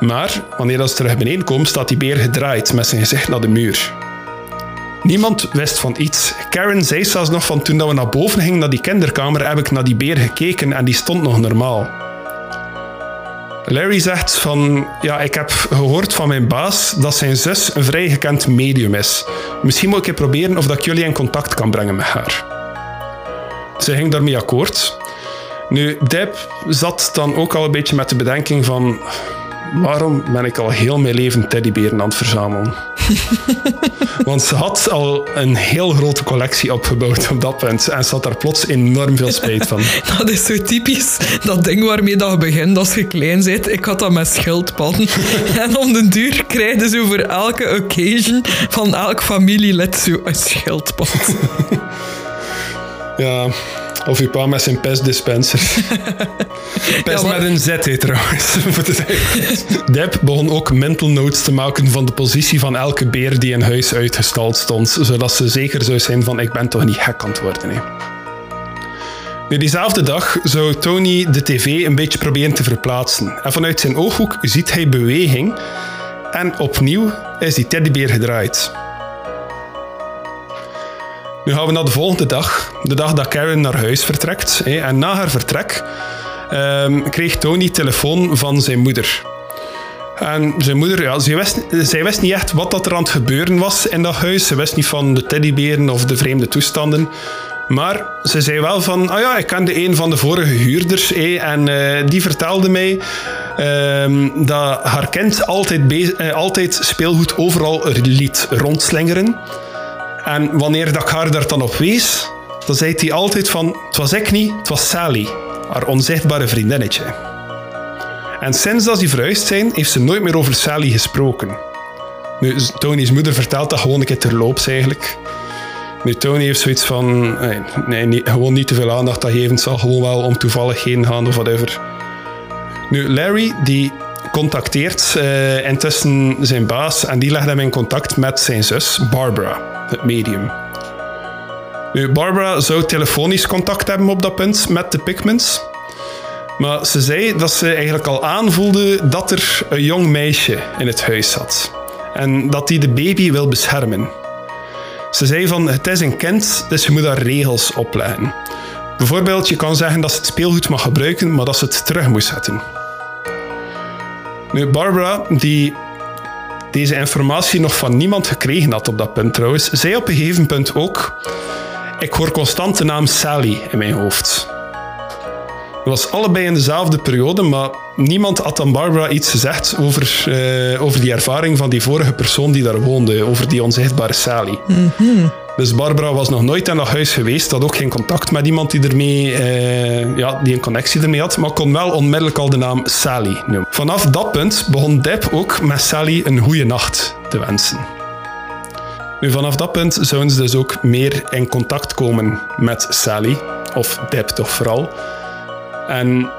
Maar wanneer dat ze terug beneden komen, staat die beer gedraaid met zijn gezicht naar de muur. Niemand wist van iets. Karen zei zelfs nog van toen dat we naar boven gingen naar die kinderkamer, heb ik naar die beer gekeken en die stond nog normaal. Larry zegt van, ja, ik heb gehoord van mijn baas dat zijn zus een vrij gekend medium is. Misschien moet ik proberen of dat ik jullie in contact kan brengen met haar. Ze ging daarmee akkoord. Nu, Deb zat dan ook al een beetje met de bedenking van... Waarom ben ik al heel mijn leven teddyberen aan het verzamelen? Want ze had al een heel grote collectie opgebouwd op dat punt. En ze had daar plots enorm veel spijt van. dat is zo typisch. Dat ding waarmee dat je begint als je klein bent. Ik had dat met schildpadden. en om de duur krijg je zo voor elke occasion van elk familielid zo een schildpad. ja, Of uw pa met zijn pestdispenser. Pest Ja, met een Z, hè, trouwens. Deb begon ook mental notes te maken van de positie van elke beer die in huis uitgestald stond, zodat ze zeker zou zijn van ik ben toch niet gek aan het worden. Hè. Nu, diezelfde dag zou Tony de tv een beetje proberen te verplaatsen. En vanuit zijn ooghoek ziet hij beweging. En opnieuw is die teddybeer gedraaid. Nu gaan we naar de volgende dag. De dag dat Karen naar huis vertrekt. En na haar vertrek ehm, kreeg Tony telefoon van zijn moeder. En zijn moeder, ja, zij, wist, wist niet echt wat dat er aan het gebeuren was in dat huis. Ze wist niet van de teddyberen of de vreemde toestanden. Maar ze zei wel van, ah ja, ik kende een van de vorige huurders en eh, die vertelde mij ehm, dat haar kind altijd, eh, altijd speelgoed overal er liet rondslingeren. En wanneer dat ik haar daar dan op wees, dan zei hij altijd van, het was ik niet, het was Sally, haar onzichtbare vriendinnetje. En sinds dat ze verhuisd zijn, heeft ze nooit meer over Sally gesproken. Nu, Tony's moeder vertelt dat gewoon een keer terloops eigenlijk. Nu, Tony heeft zoiets van, nee, nee gewoon niet te veel aandacht dat geven. Het zal gewoon wel om toevalligheden gaan of whatever. Nu, Larry, die contacteert eh, intussen zijn baas en die legt hem in contact met zijn zus, Barbara, het medium. Nu, Barbara zou telefonisch contact hebben op dat punt met de Pigments. Maar ze zei dat ze eigenlijk al aanvoelde dat er een jong meisje in het huis zat. En dat die de baby wil beschermen. Ze zei van, het is een kind, dus je moet daar regels opleggen. Bijvoorbeeld, je kan zeggen dat ze het speelgoed mag gebruiken, maar dat ze het terug moet zetten. Nu, Barbara, die deze informatie nog van niemand gekregen had op dat punt trouwens, zei op een gegeven punt ook, ik hoor constant de naam Sally in mijn hoofd. Het was allebei in dezelfde periode, maar niemand had aan Barbara iets gezegd over, eh, over die ervaring van die vorige persoon die daar woonde, over die onzichtbare Sally. Dus Barbara was nog nooit in dat huis geweest, had ook geen contact met iemand die, ermee, eh, ja, die een connectie ermee had, maar kon wel onmiddellijk al de naam Sally noemen. Vanaf dat punt begon Deb ook met Sally een goede nacht te wensen. Nu, vanaf dat punt zouden ze dus ook meer in contact komen met Sally, of Deb toch vooral. En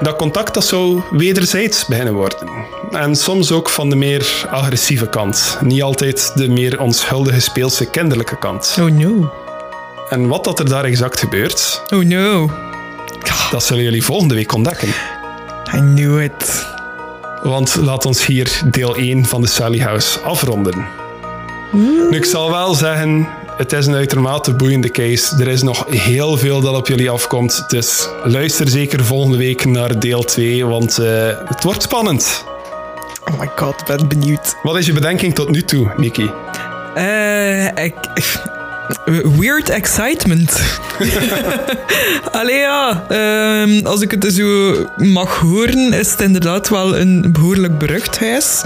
dat contact dat zou wederzijds beginnen worden. En soms ook van de meer agressieve kant. Niet altijd de meer onschuldige speelse kinderlijke kant. Oh no. En wat dat er daar exact gebeurt, Oh no. dat zullen jullie volgende week ontdekken. I knew it. Want laat ons hier deel 1 van de Sally House afronden. Nu, ik zal wel zeggen, het is een uitermate boeiende case. Er is nog heel veel dat op jullie afkomt. Dus luister zeker volgende week naar deel 2, want eh, het wordt spannend. Oh my god, ik ben benieuwd. Wat is je bedenking tot nu toe, Niki? Eh, ik, weird excitement. Allee ja, ehm, als ik het zo mag horen, is het inderdaad wel een behoorlijk berucht huis.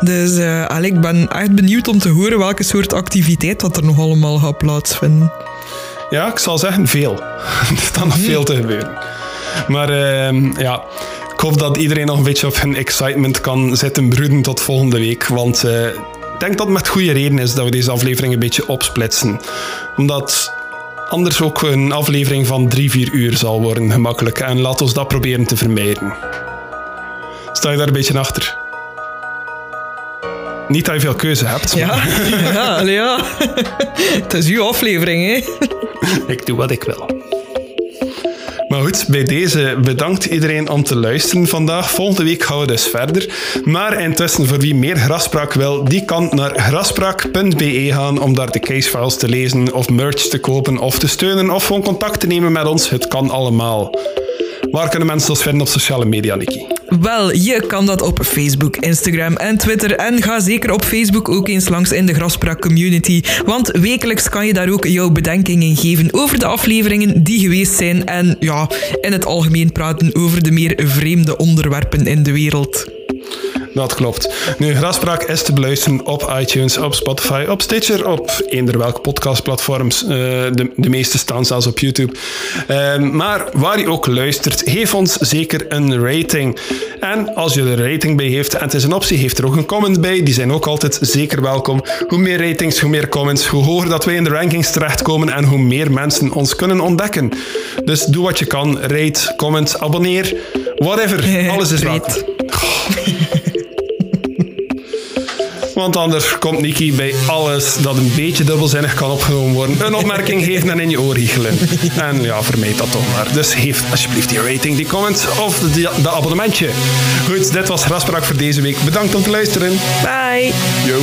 Dus eh, allee, ik ben echt benieuwd om te horen welke soort activiteit dat er nog allemaal gaat plaatsvinden. Ja, ik zal zeggen veel. er staat nog veel te gebeuren. Maar ehm, ja, ik hoop dat iedereen nog een beetje op hun excitement kan zitten broeden tot volgende week. Want eh, ik denk dat het met goede reden is dat we deze aflevering een beetje opsplitsen. Omdat anders ook een aflevering van drie, vier uur zal worden, gemakkelijk. En laat ons dat proberen te vermijden. Sta je daar een beetje achter? Niet dat je veel keuze hebt. Ja, ja, ja. het is uw aflevering, hè? Ik doe wat ik wil. Maar goed, bij deze bedankt iedereen om te luisteren vandaag. Volgende week gaan we dus verder. Maar intussen, voor wie meer graspraak wil, die kan naar graspraak.be gaan om daar de casefiles te lezen of merch te kopen of te steunen of gewoon contact te nemen met ons. Het kan allemaal. Waar kunnen mensen ons vinden op sociale media, Nicky? Wel, je kan dat op Facebook, Instagram en Twitter. En ga zeker op Facebook ook eens langs in de Graspraak community. Want wekelijks kan je daar ook jouw bedenkingen geven over de afleveringen die geweest zijn. En ja, in het algemeen praten over de meer vreemde onderwerpen in de wereld. Dat klopt. Nu, Graspraak is te beluisteren op iTunes, op Spotify, op Stitcher, op eender welke podcastplatforms. Uh, de, de meeste staan zelfs op YouTube. Uh, maar waar je ook luistert, geef ons zeker een rating. En als je er rating bij heeft en het is een optie, heeft er ook een comment bij. Die zijn ook altijd zeker welkom. Hoe meer ratings, hoe meer comments, hoe hoger dat wij in de rankings terechtkomen en hoe meer mensen ons kunnen ontdekken. Dus doe wat je kan. Rate, comment, abonneer, whatever. Alles is welkom. Want anders komt Niki bij alles dat een beetje dubbelzinnig kan opgenomen worden. Een opmerking geven en in je oor giechelen. En ja, vermijd dat toch maar. Dus geef alsjeblieft die rating, die comment of de, de abonnementje. Goed, dit was Graspraak voor deze week. Bedankt om te luisteren. Bye. Yo.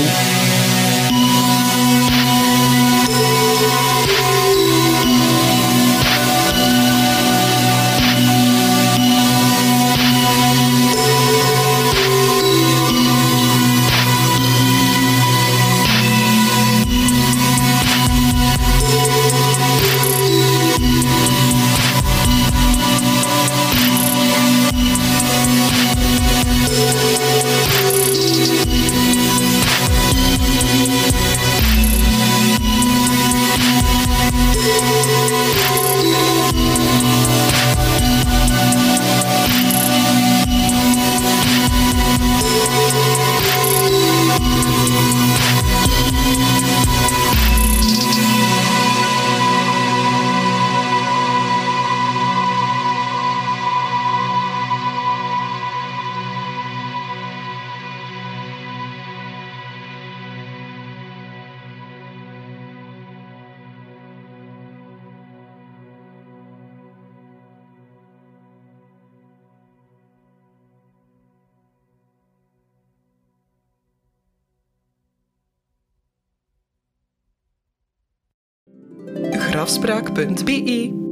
grafspraak.be